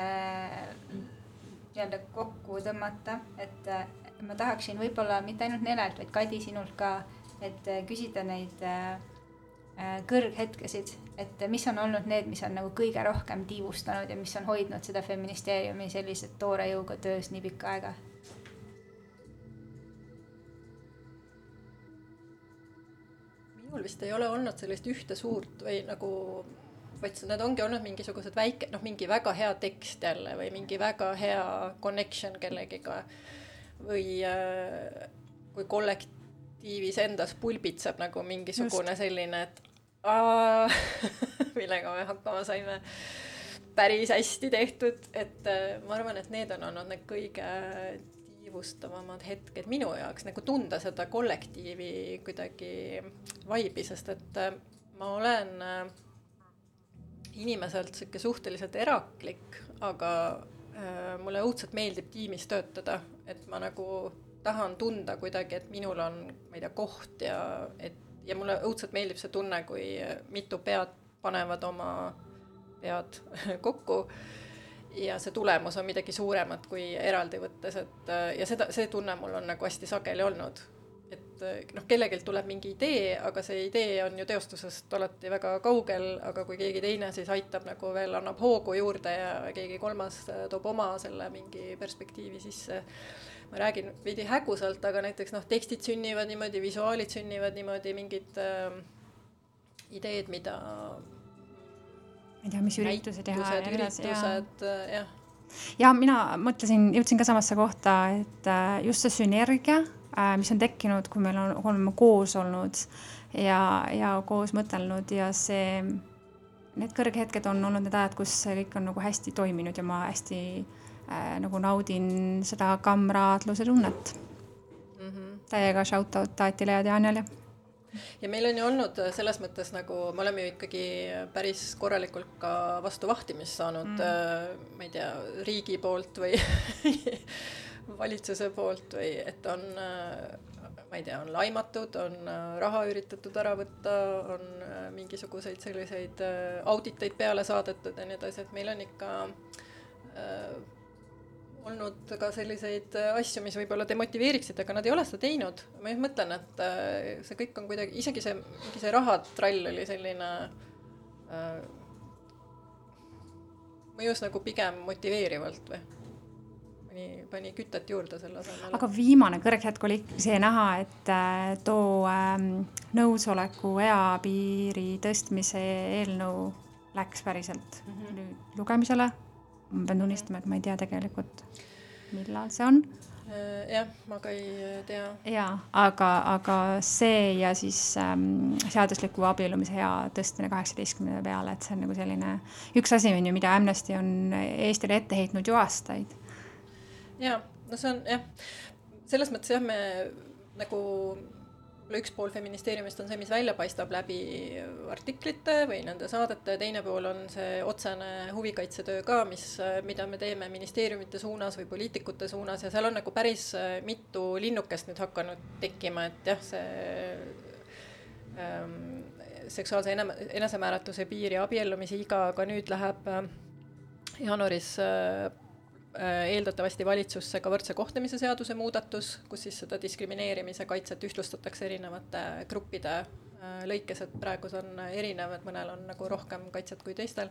nii-öelda kokku tõmmata, et äh, ma tahaksin võib-olla mitte ainult Nelelt, vaid Kadi sinult ka, et äh, küsida neid äh, kõrghetkesid, et mis on olnud need, mis on nagu kõige rohkem tiivustanud ja mis on hoidnud seda feministeeriumi sellise toore jõuga töös nii pikka aega? Minul vist ei ole olnud sellist ühte suurt või nagu, vaid need ongi olnud mingisugused väike, noh, mingi väga hea tekst jälle või mingi väga hea connection kellegiga. või äh, kui kollektiivis endas pulbitseb nagu mingisugune Just. selline, et aa, millega me hakkama saime päris hästi tehtud, et äh, ma arvan, et need on olnud need kõige kiivustavamad hetked minu jaoks nagu tunda seda kollektiivi kuidagi vaibi, sest et äh, ma olen äh, inimeselt sihuke suhteliselt eraklik, aga äh, mulle õudselt meeldib tiimis töötada, et ma nagu tahan tunda kuidagi, et minul on, ma ei tea, koht ja et ja mulle õudselt meeldib see tunne, kui mitu pead panevad oma pead kokku ja see tulemus on midagi suuremat kui eraldi võttes, et äh, ja seda, see tunne mul on nagu hästi sageli olnud. Et äh, noh, kellelgi tuleb mingi idee, aga see idee on ju teostusest alati väga kaugel, aga kui keegi teine siis aitab nagu veel, annab hoogu juurde ja keegi kolmas äh, toob oma selle mingi perspektiivi sisse. ma räägin veidi hägusalt, aga näiteks noh, tekstid sünnivad niimoodi, visuaalid sünnivad niimoodi, mingid äh, ideed, mida ma ei tea, mis üritusi teha üritused, jah. ja mina mõtlesin, jõudsin ka samasse kohta, et just see sünergia, mis on tekkinud, kui meil on, oleme koos olnud ja, ja koos mõtelnud ja see, need kõrghetked on olnud need ajad, kus kõik on nagu hästi toiminud ja ma hästi äh, nagu naudin seda kamraatluse tunnet mm. -hmm. täiega shout out Taatile ja Dianele ja meil on ju olnud selles mõttes nagu, me oleme ju ikkagi päris korralikult ka vastu vahtimist saanud mm., äh, ma ei tea, riigi poolt või valitsuse poolt või et on, äh, ma ei tea, on laimatud, on äh, raha üritatud ära võtta, on mingisuguseid selliseid auditeid peale saadetud ja nii edasi, et meil on ikka olnud ka selliseid äh, asju, mis võib-olla demotiveeriksid, aga nad ei ole seda teinud. ma just mõtlen, et äh, see kõik on kuidagi, isegi see, mingi see rahatrall oli selline äh,, mõjus nagu pigem motiveerivalt või pani, pani kütet juurde selle asemel. aga viimane kõrghetk oli see näha, et äh, too äh, nõusoleku eapiiri tõstmise eelnõu läks päriselt mm -hmm. nüüd lugemisele ma pean tunnistama, et ma ei tea tegelikult, millal see on. Äh, jah, ma ka ei tea. ja, aga, aga see ja siis ähm, seadusliku abiellumise ea tõstmine kaheksateistkümne peale, et see on nagu selline üks asi on ju, mida Amnesty on Eestile ette heitnud ju aastaid. Ja, no see on jah, selles mõttes jah, me nagu üks pool feministeeriumist on see, mis välja paistab läbi artiklite või nende saadete, teine pool on see otsene huvikaitsetöö ka, mis, mida me teeme ministeeriumite suunas või poliitikute suunas ja seal on nagu päris mitu linnukest nüüd hakanud tekkima, et jah, see ähm, seksuaalse enesemääratluse piir ja abiellumise iga, aga nüüd läheb äh, jaanuaris äh, Äh, eeldatavasti valitsusse ka võrdse kohtlemise seaduse muudatus, kus siis seda diskrimineerimise kaitset ühtlustatakse erinevate gruppide äh, lõikes, et praegu see on erinev, et mõnel on nagu rohkem kaitset kui teistel.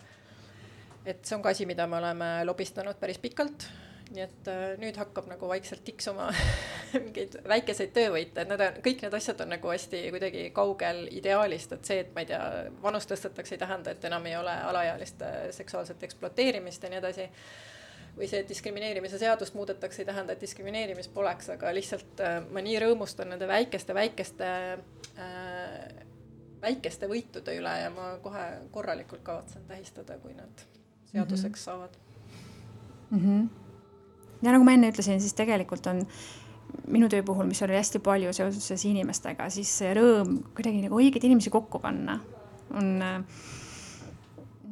et see on ka asi, mida me oleme lobistanud päris pikalt, nii et äh, nüüd hakkab nagu vaikselt tiksuma mingeid väikeseid töövõite, et need on, kõik need asjad on nagu hästi kuidagi kaugel ideaalist, et see, et ma ei tea, vanust tõstetakse, ei tähenda, et enam ei ole alaealiste seksuaalset ekspluateerimist ja nii edasi või see, et diskrimineerimise seadust muudetakse, ei tähenda, et diskrimineerimist poleks, aga lihtsalt äh, ma nii rõõmustan nende väikeste, väikeste äh,, väikeste võitude üle ja ma kohe korralikult kavatsen tähistada, kui nad seaduseks mm -hmm. saavad mm. -hmm. ja nagu ma enne ütlesin, siis tegelikult on minu töö puhul, mis oli hästi palju seoses inimestega, siis see rõõm kuidagi nagu õigeid inimesi kokku panna on äh,,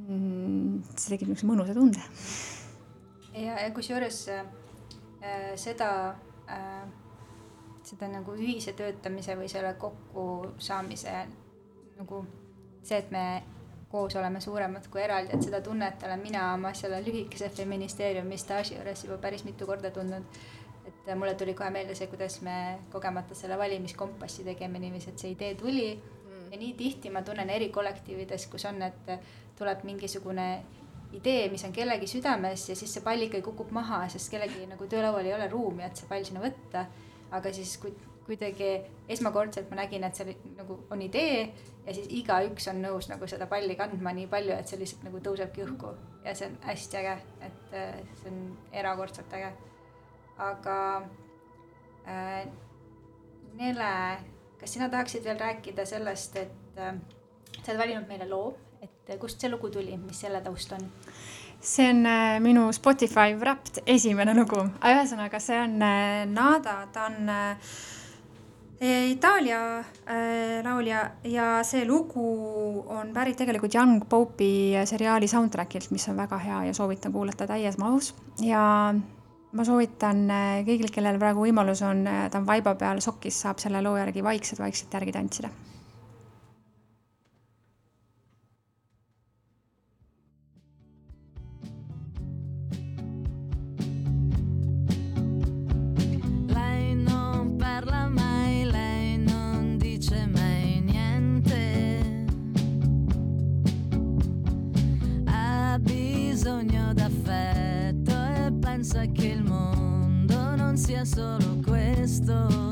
mm, see tekib niisuguse mõnusa tunde ja, ja kusjuures äh, seda äh,, seda nagu ühise töötamise või selle kokkusaamise nagu see, et me koos oleme suuremad kui eraldi, et seda tunnet olen mina oma selle lühikese feministeeriumi staaži juures juba päris mitu korda tundnud. et mulle tuli kohe meelde see, kuidas me kogemata selle valimiskompassi tegime niiviisi, et see idee tuli ja nii tihti ma tunnen eri kollektiivides, kus on, et tuleb mingisugune idee, mis on kellegi südames ja siis see pall ikkagi kukub maha, sest kellegi nagu töölaual ei ole ruumi, et see pall sinna võtta. aga siis, kui kuidagi esmakordselt ma nägin, et see nagu on idee ja siis igaüks on nõus nagu seda palli kandma nii palju, et see lihtsalt nagu tõusebki õhku ja see on hästi äge, et äh, see on erakordselt äge. aga äh, Nele, kas sina tahaksid veel rääkida sellest, et äh, sa oled valinud meile loo, et kust see lugu tuli, mis selle taust on? see on äh, minu Spotify Wrapped esimene lugu, ühesõnaga see on äh, Nada, ta on Itaalia äh, laulja ja see lugu on pärit tegelikult Young Pope'i seriaali soundtrack'ilt, mis on väga hea ja soovitan kuulata täies mahus. Ja ma soovitan kõigil, kellel praegu võimalus on, ta on vaiba peal sokis, saab selle loo järgi vaikselt-vaikselt järgi tantsida solo questo.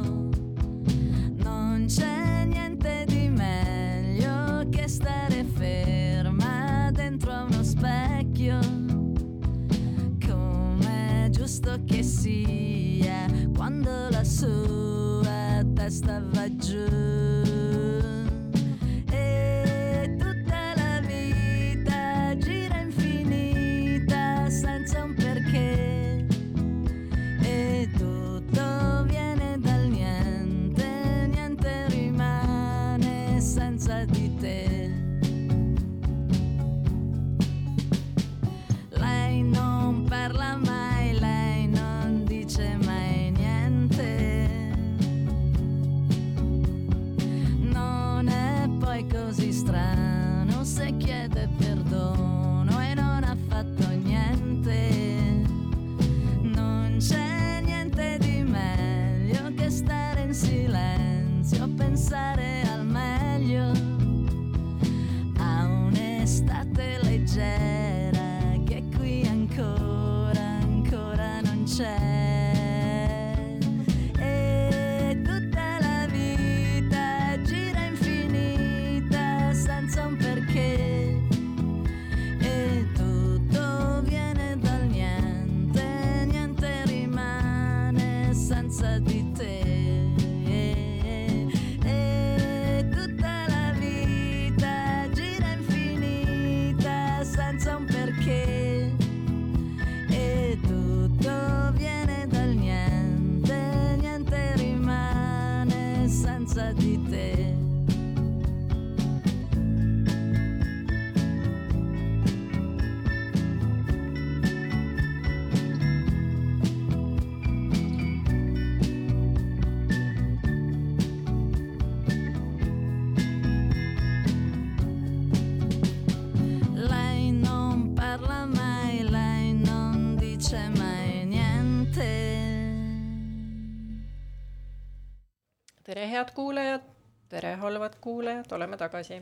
Head kuulajad, tere, halvad kuulajad, oleme tagasi.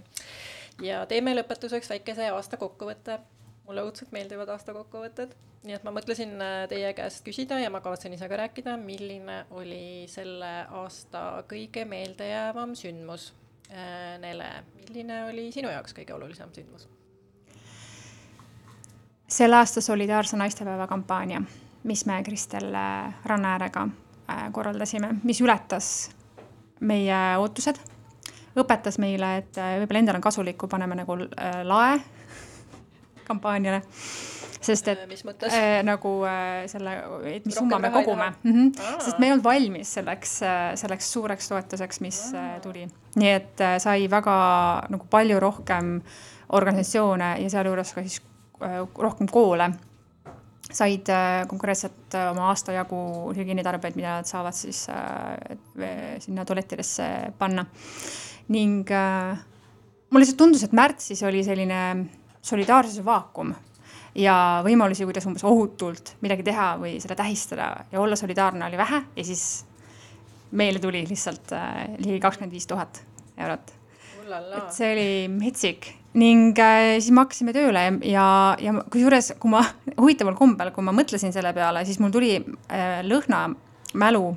ja teeme lõpetuseks väikese aasta kokkuvõtte. mulle õudselt meeldivad aasta kokkuvõtted, nii et ma mõtlesin äh, teie käest küsida ja ma kavatsen ise ka rääkida, milline oli selle aasta kõige meeldejäävam sündmus. Äh, Nele, milline oli sinu jaoks kõige olulisem sündmus? selle aasta solidaarse naistepäeva kampaania, mis me Kristel Rannaäärega äh, korraldasime, mis ületas meie ootused, õpetas meile, et äh, võib-olla endal on kasulik, kui paneme nagu äh, lae kampaaniale sest et mis mõttes äh,? nagu äh, selle, et mis summa me kogume. Mm -hmm. sest me ei olnud valmis selleks äh,, selleks suureks toetuseks, mis äh, tuli. nii et äh, sai väga nagu palju rohkem organisatsioone ja sealjuures ka siis äh, rohkem koole said äh, konkreetselt äh, oma aasta jagu hügieenitarbeid, mida nad saavad siis äh, sinna tualettidesse panna. ning mulle lihtsalt tundus, et märtsis oli selline solidaarsuse vaakum ja võimalusi, kuidas umbes ohutult midagi teha või seda tähistada ja olla solidaarne oli vähe ja siis meile tuli lihtsalt ligi kakskümmend viis tuhat eurot. et see oli metsik ning äh, siis me hakkasime tööle ja, ja, kusjuures, kui ma huvitaval kombel, kui ma mõtlesin selle peale, siis mul tuli äh, lõhna mälu.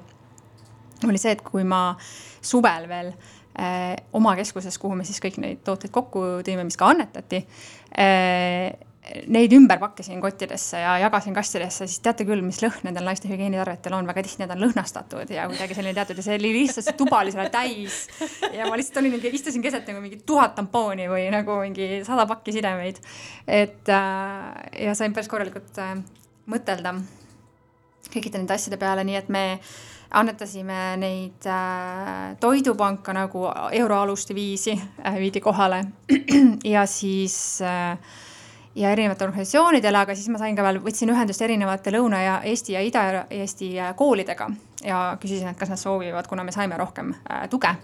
Oli see, et kui ma suvel veel äh, oma keskuses, kuhu me siis kõik neid tooteid kokku tõime, mis ka annetati äh,, neid ümber pakkisin kottidesse ja jagasin kastidesse, siis teate küll, mis lõhn nendel naiste hügieenitarvetel on, väga tihti need on lõhnastatud ja kuidagi selline teatud ja see oli lihtsalt, see tuba oli selle täis. ja ma lihtsalt olin istusin keset nagu mingi tuhat tampooni või nagu mingi sada pakki sidemeid. et äh, ja sain päris korralikult äh, mõtelda kõikide nende asjade peale, nii et me annetasime neid äh, toidupanka nagu euroaluste viisi äh, viidi kohale ja siis äh, ja erinevatele organisatsioonidele, aga siis ma sain ka veel, võtsin ühendust erinevate Lõuna- ja Eesti ja Ida-Eesti koolidega ja küsisin, et kas nad soovivad, kuna me saime rohkem äh, tuge.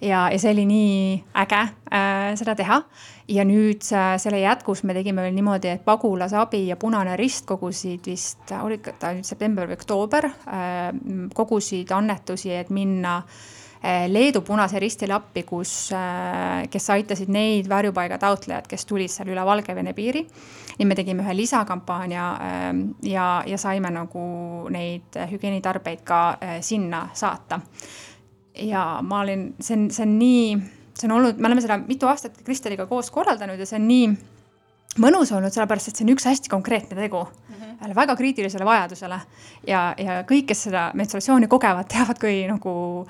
ja, ja see oli nii äge äh, seda teha. ja nüüd äh, selle jätkus me tegime veel niimoodi, et Pagulasabi ja Punane Rist kogusid vist, oli ta nüüd september või oktoober äh,, kogusid annetusi, et minna äh, Leedu Punase Ristile appi, kus, eh, kes aitasid neid varjupaiga taotlejad, kes tulid seal üle Valgevene piiri. ja me tegime ühe lisakampaania eh, ja, ja saime nagu neid hügieenitarbeid ka sinna saata. ja ma olin, see on, see on nii, see on olnud, me oleme seda mitu aastat Kristeliga koos korraldanud ja see on nii mõnus olnud, sellepärast et see on üks hästi konkreetne tegu mm -hmm. väga kriitilisele vajadusele ja, ja kõik, kes seda menstruatsiooni kogevad, teavad, kui nagu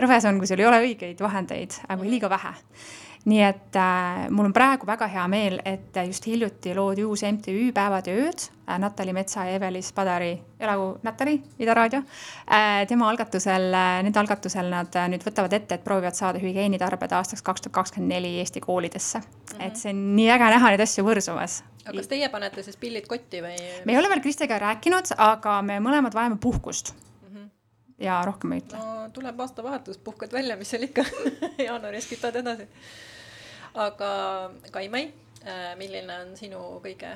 rõves on, kui sul ei ole õigeid vahendeid või liiga vähe. nii et äh, mul on praegu väga hea meel, et just hiljuti loodi uus MTÜ Päevad ja ööd äh,. Natali Metsa ja Evelis Padari, elagu Natali, Ida Raadio äh,. tema algatusel äh,, nende algatusel nad äh, nüüd võtavad ette, et proovivad saada hügieenitarbed aastaks kaks tuhat kakskümmend neli Eesti koolidesse mm. -hmm. et see on nii äge näha neid asju võrsumas aga kas teie panete siis pillid kotti või? me ei ole veel Kristega rääkinud, aga me mõlemad vajame puhkust ja rohkem ei ütle. no tuleb aastavahetus, puhkad välja, mis seal ikka jaanuaris kütad edasi. aga Kaimai, äh, milline on sinu kõige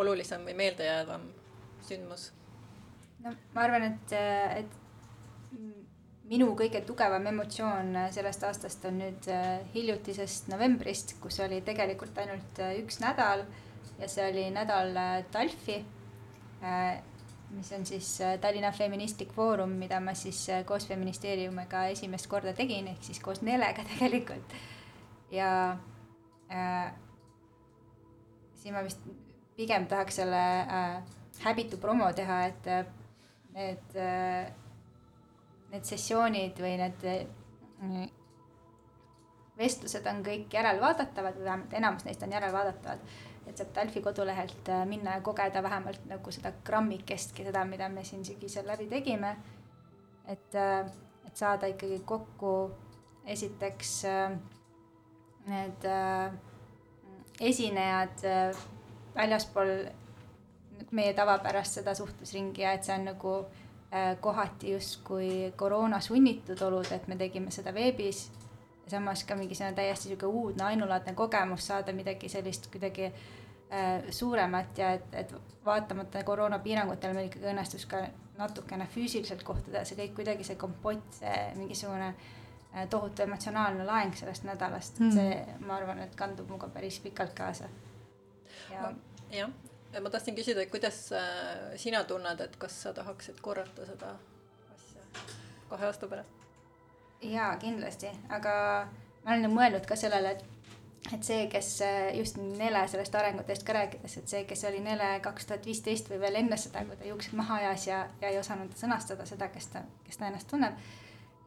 olulisem või meeldejäävam sündmus? no ma arvan, et, et minu kõige tugevam emotsioon sellest aastast on nüüd äh, hiljutisest novembrist, kus oli tegelikult ainult äh, üks nädal ja see oli nädal Talfi mis on siis äh, Tallinna Feministlik Foorum, mida ma siis äh, koos feministeeriumiga esimest korda tegin, ehk siis koos Nelega tegelikult. ja äh, siin ma vist pigem tahaks selle äh, häbitu promo teha, et äh, need äh,, need sessioonid või need äh, vestlused on kõik järelvaadatavad või vähemalt enamus neist on järelvaadatavad et saab Delfi kodulehelt äh, minna ja kogeda vähemalt nagu seda grammikestki, seda, mida me siin sügisel läbi tegime. et, äh, et saada ikkagi kokku esiteks äh, need esinejad väljaspool meie tavapärast seda suhtlusringi ja et see on nagu kohati justkui koroona sunnitud olud, et me tegime seda veebis samas ka mingisugune täiesti sihuke uudne ainulaadne kogemus saada midagi sellist kuidagi suuremat ja et, et vaatamata koroonapiirangutele meil ikkagi õnnestus ka natukene füüsiliselt kohtuda, see kõik kuidagi see kompott, see mingisugune äh, tohutu emotsionaalne laeng sellest nädalast mm., see, ma arvan, et kandub minuga päris pikalt kaasa. ja jah, ma tahtsin küsida, et kuidas äh, sina tunned, et kas sa tahaksid korrata seda asja kahe aasta pärast? jaa, kindlasti, aga ma olen mõelnud ka sellele, et et see, kes äh, just Nele sellest arengutest ka rääkides, et see, kes oli Nele kaks tuhat viisteist või veel enne seda, kui ta juuksed maha ajas ja, ja ei osanud sõnastada seda, kes ta, kes ta ennast tunneb.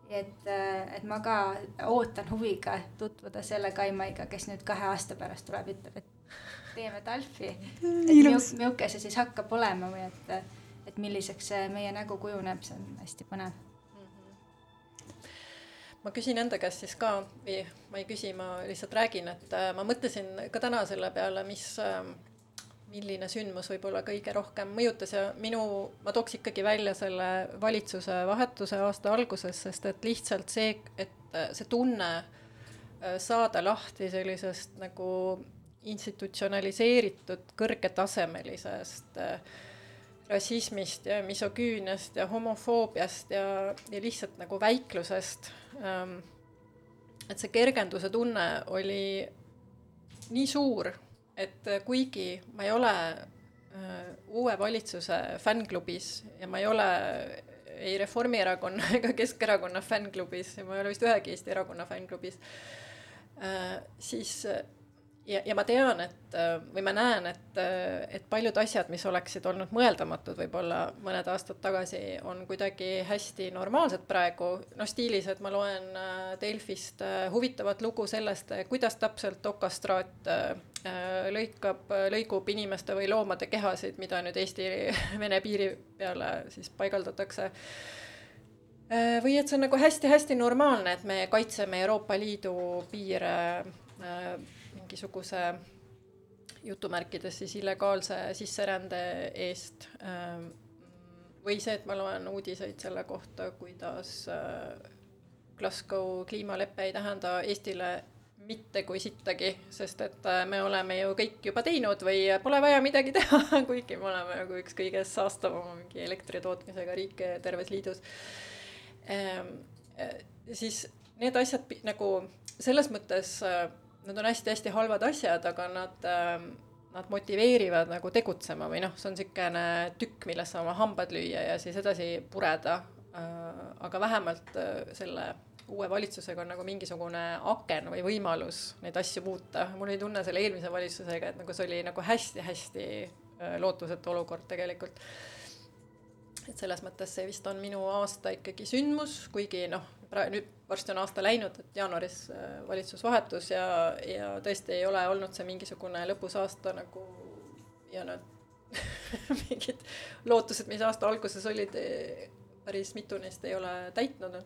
et, äh, et ma ka ootan huviga tutvuda selle Kaimaiga, kes nüüd kahe aasta pärast tuleb, ütleb, et teeme Talfi. et milline see siis hakkab olema või et, et milliseks see meie nägu kujuneb, see on hästi põnev ma küsin enda käest siis ka või ma ei küsi, ma lihtsalt räägin, et äh, ma mõtlesin ka täna selle peale, mis, äh, milline sündmus võib-olla kõige rohkem mõjutas ja minu, ma tooks ikkagi välja selle valitsuse vahetuse aasta alguses, sest et lihtsalt see, et see tunne äh, saada lahti sellisest nagu institutsionaliseeritud kõrgetasemelisest äh, rassismist ja misogüüniast ja homofoobiast ja, ja lihtsalt nagu väiklusest ähm,. et see kergenduse tunne oli nii suur et äh, kuigi ma ei ole äh, uue valitsuse fännklubis ja ma ei ole ei Reformierakonna ega Keskerakonna fännklubis ja ma ei ole vist ühegi Eesti erakonna fännklubis äh,, siis ja, ja ma tean, et või ma näen, et, et paljud asjad, mis oleksid olnud mõeldamatud võib-olla mõned aastad tagasi, on kuidagi hästi normaalsed praegu. noh, stiilis, et ma loen äh, Delfist äh, huvitavat lugu sellest, kuidas täpselt okastraat äh, lõikab, lõigub inimeste või loomade kehasid, mida nüüd Eesti-Vene piiri peale siis paigaldatakse või et see on nagu hästi-hästi normaalne, et me kaitseme Euroopa Liidu piire mingisuguse jutumärkides siis illegaalse sisserände eest. Ähm, või see, et ma loen uudiseid selle kohta, kuidas äh, Glasgow kliimalepe ei tähenda Eestile mitte kui sittagi, sest et äh, me oleme ju kõik juba teinud või pole vaja midagi teha, kuigi me oleme nagu üks kõige saastavama mingi elektri tootmisega riike terves liidus. Ähm, äh, siis need asjad nagu selles mõttes need on hästi-hästi halvad asjad, aga nad äh, nad motiveerivad nagu tegutsema või noh, see on niisugune tükk, millesse oma hambad lüüa ja siis edasi pureda äh,. aga vähemalt äh, selle uue valitsusega on nagu mingisugune aken või võimalus neid asju muuta. mul oli tunne selle eelmise valitsusega, et nagu see oli nagu hästi-hästi äh, lootusetu olukord tegelikult. Et selles mõttes see vist on minu aasta ikkagi sündmus, kuigi noh nüüd varsti on aasta läinud, et jaanuaris äh, valitsus vahetus ja, ja tõesti ei ole olnud see mingisugune lõpus aasta nagu ja need mingid lootused, mis aasta alguses olid, eh, päris mitu neist ei ole täitnud,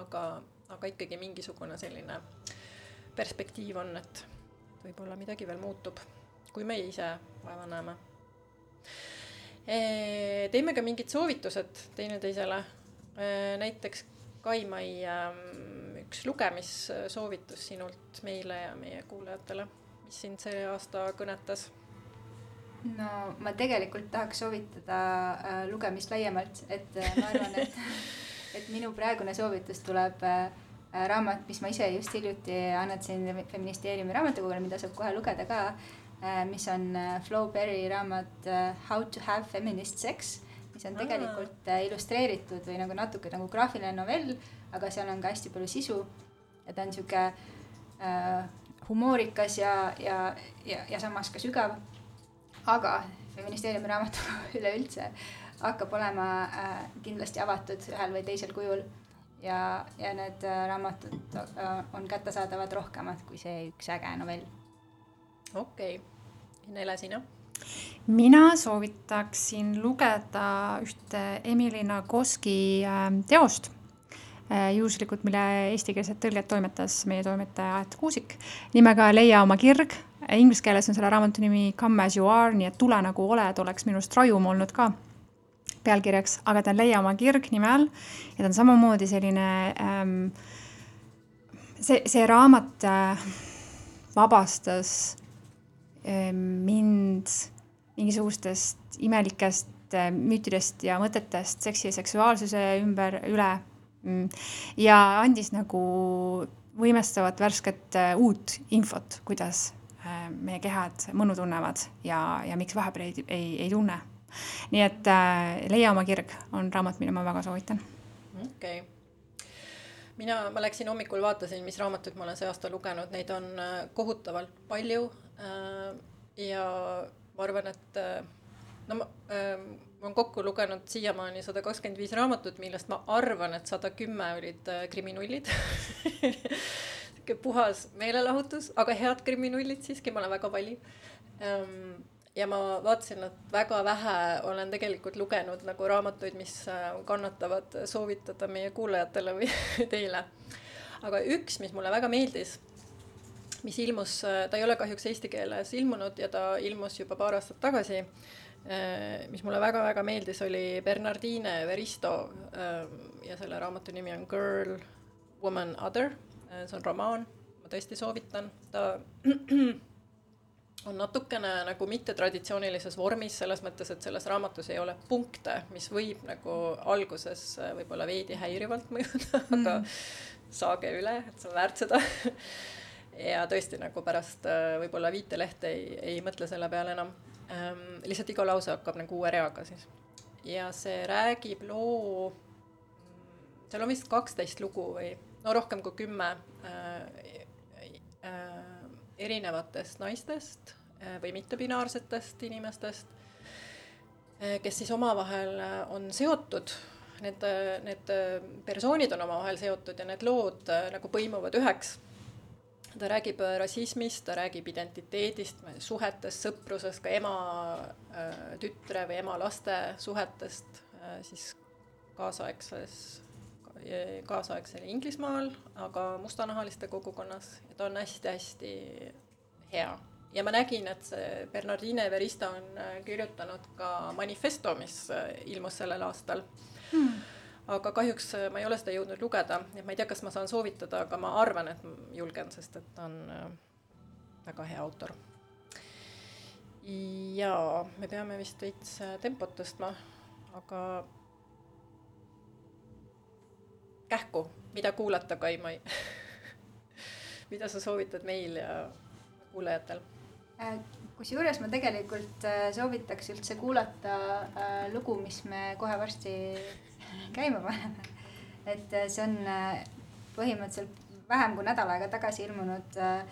aga, aga ikkagi mingisugune selline perspektiiv on, et võib-olla midagi veel muutub, kui me ise vaeva näeme. Eh, teeme ka mingid soovitused teineteisele, eh, näiteks Kaimai ähm, üks lugemissoovitus sinult meile ja meie kuulajatele, mis sind see aasta kõnetas? no ma tegelikult tahaks soovitada äh, lugemist laiemalt, et äh, ma arvan, et, et minu praegune soovitus tuleb äh, raamat, mis ma ise just hiljuti annetasin Feministeeriumi raamatukogule, mida saab kohe lugeda ka äh,, mis on äh, Flo Berry raamat äh, How to have feminist sex mis on tegelikult äh, illustreeritud või nagu natuke nagu graafiline novell, aga seal on ka hästi palju sisu. ja ta on sihuke äh, humoorikas ja, ja, ja, ja samas ka sügav. aga feministeeriumi raamatu üleüldse hakkab olema äh, kindlasti avatud ühel või teisel kujul ja, ja need äh, raamatud äh, on kättesaadavad rohkemad kui see üks äge novell. okei okay., Nele, sina mina soovitaksin lugeda ühte Emily Nagoski ähm, teost, äh, juhuslikult, mille eestikeelset tõlget toimetas meie toimetaja Aet Kuusik, nimega Leia oma kirg. Inglise keeles on selle raamatu nimi Come as you are, nii et tule nagu oled, oleks minu arust rajum olnud ka pealkirjaks, aga ta on Leia oma kirg nime all ja ta on samamoodi selline ähm,, see, see raamat äh, vabastas äh, mind mingisugustest imelikest äh, müütidest ja mõtetest seksi ja seksuaalsuse ümber, üle. Mm. ja andis nagu võimestavat värsket äh, uut infot, kuidas äh, meie kehad mõnu tunnevad ja, ja miks vahepeal ei, ei, ei tunne. nii et äh, Leia oma kirg on raamat, mille ma väga soovitan. okei okay mina, ma läksin hommikul, vaatasin, mis raamatuid ma olen see aasta lugenud, neid on kohutavalt palju. Ja ma arvan, et äh, no ma äh,, ma olen kokku lugenud siiamaani sada kakskümmend viis raamatut, millest ma arvan, et sada kümme olid äh, kriminullid sihuke puhas meelelahutus, aga head kriminullid siiski, ma olen väga vali ähm,. ja ma vaatasin, et väga vähe olen tegelikult lugenud nagu raamatuid, mis äh, kannatavad soovitada meie kuulajatele või teile. aga üks, mis mulle väga meeldis mis ilmus, ta ei ole kahjuks eesti keeles ilmunud ja ta ilmus juba paar aastat tagasi. mis mulle väga-väga meeldis, oli Bernardine Veristo ja selle raamatu nimi on Girl, Woman, Other. see on romaan, ma tõesti soovitan, ta on natukene nagu mittetraditsioonilises vormis, selles mõttes, et selles raamatus ei ole punkte, mis võib nagu alguses võib-olla veidi häirivalt mõjuda mm., aga saage üle, et see on väärt seda ja tõesti nagu pärast äh, võib-olla viitelehte ei, ei mõtle selle peale enam ähm,. lihtsalt iga lause hakkab nagu uue reaga siis. ja see räägib loo, mm, seal on vist kaksteist lugu või no rohkem kui kümme äh, äh, erinevatest naistest äh, või mittebinaarsetest inimestest äh,, kes siis omavahel äh, on seotud need, need persoonid on omavahel seotud ja need lood nagu põimuvad üheks ta räägib äh, rassismist, ta räägib identiteedist, suhetest, sõprusest, ka ema äh, tütre või ema laste suhetest äh, siis kaasaegses, kaasaegsel Inglismaal, aga mustanahaliste kogukonnas. Ja ta on hästi-hästi hea. ja ma nägin, et see Bernardine Verista on kirjutanud ka manifesto, mis ilmus sellel aastal. Hmm aga kahjuks äh, ma ei ole seda jõudnud lugeda, et ma ei tea, kas ma saan soovitada, aga ma arvan, et julgen, sest et ta on äh, väga hea autor. ja me peame vist veits äh, tempot tõstma, aga kähku, mida kuulata, Kaimai mida sa soovitad meil ja kuulajatel? kusjuures ma tegelikult soovitaks üldse kuulata lugu, mis me kohe varsti käima paneme. et äh, see on äh, põhimõtteliselt vähem kui nädal aega tagasi ilmunud äh,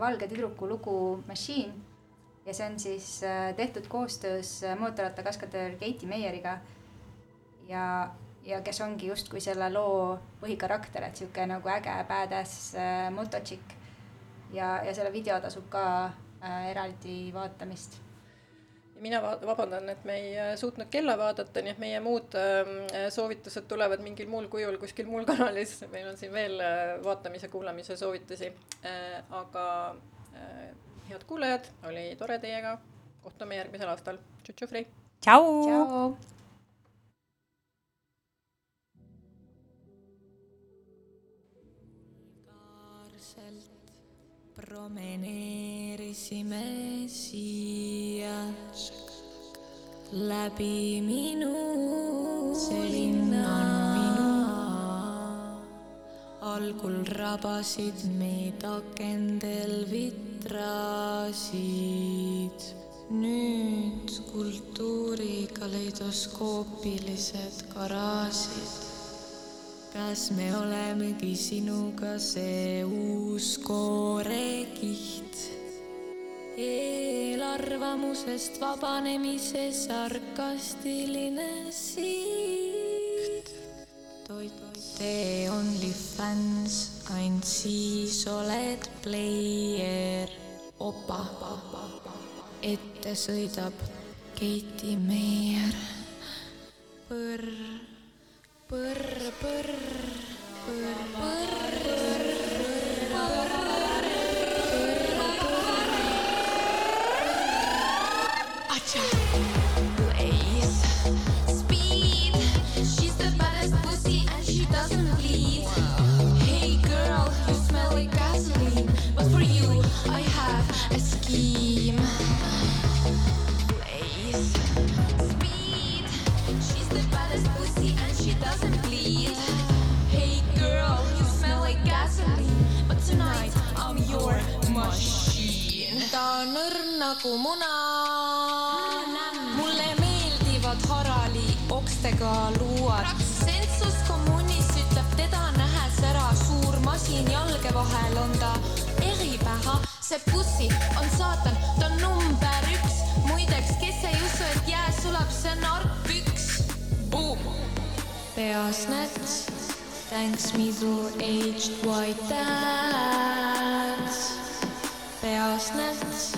valge tüdruku lugu Machine ja see on siis tehtud koostöös mootorrattakaskadöör Keiti Meieriga. ja, ja kes ongi justkui selle loo põhikarakter, et sihuke nagu äge badass mototšikk. ja, ja selle video tasub ka eraldi vaatamist mina vabandan, et me ei äh, suutnud kella vaadata, nii et meie muud ähm, soovitused tulevad mingil muul kujul kuskil muul kanalis, meil on siin veel äh, vaatamise, kuulamise soovitusi. Äh, aga head kuulajad, oli tore teiega, kohtume järgmisel aastal, tšutšufrei. tšau, tšau.. Promeneerisime siia läbi minu. see linn on minu. algul rabasid meid akendel vitrasid. nüüd kultuuri kaleidoskoopilised garaažid kas me olemegi sinuga see uus koorekiht? eelarvamusest vabanemise sarkastiline siht. tee OnlyFans, ainult siis oled pleie opa. ette sõidab Keiti Meier. põrr põrr, põrr, põrr, põrr, nagu muna. mulle meeldivad Harali okstega luuad. sensus kommuunis ütleb teda nähes ära suur masin jalge vahel on ta eripära. see pussi on saatan, ta on number üks. muideks, kes ei usu, et jää sulab, see on argpüks. peas näts, thanks middle-aged white dads. peas näts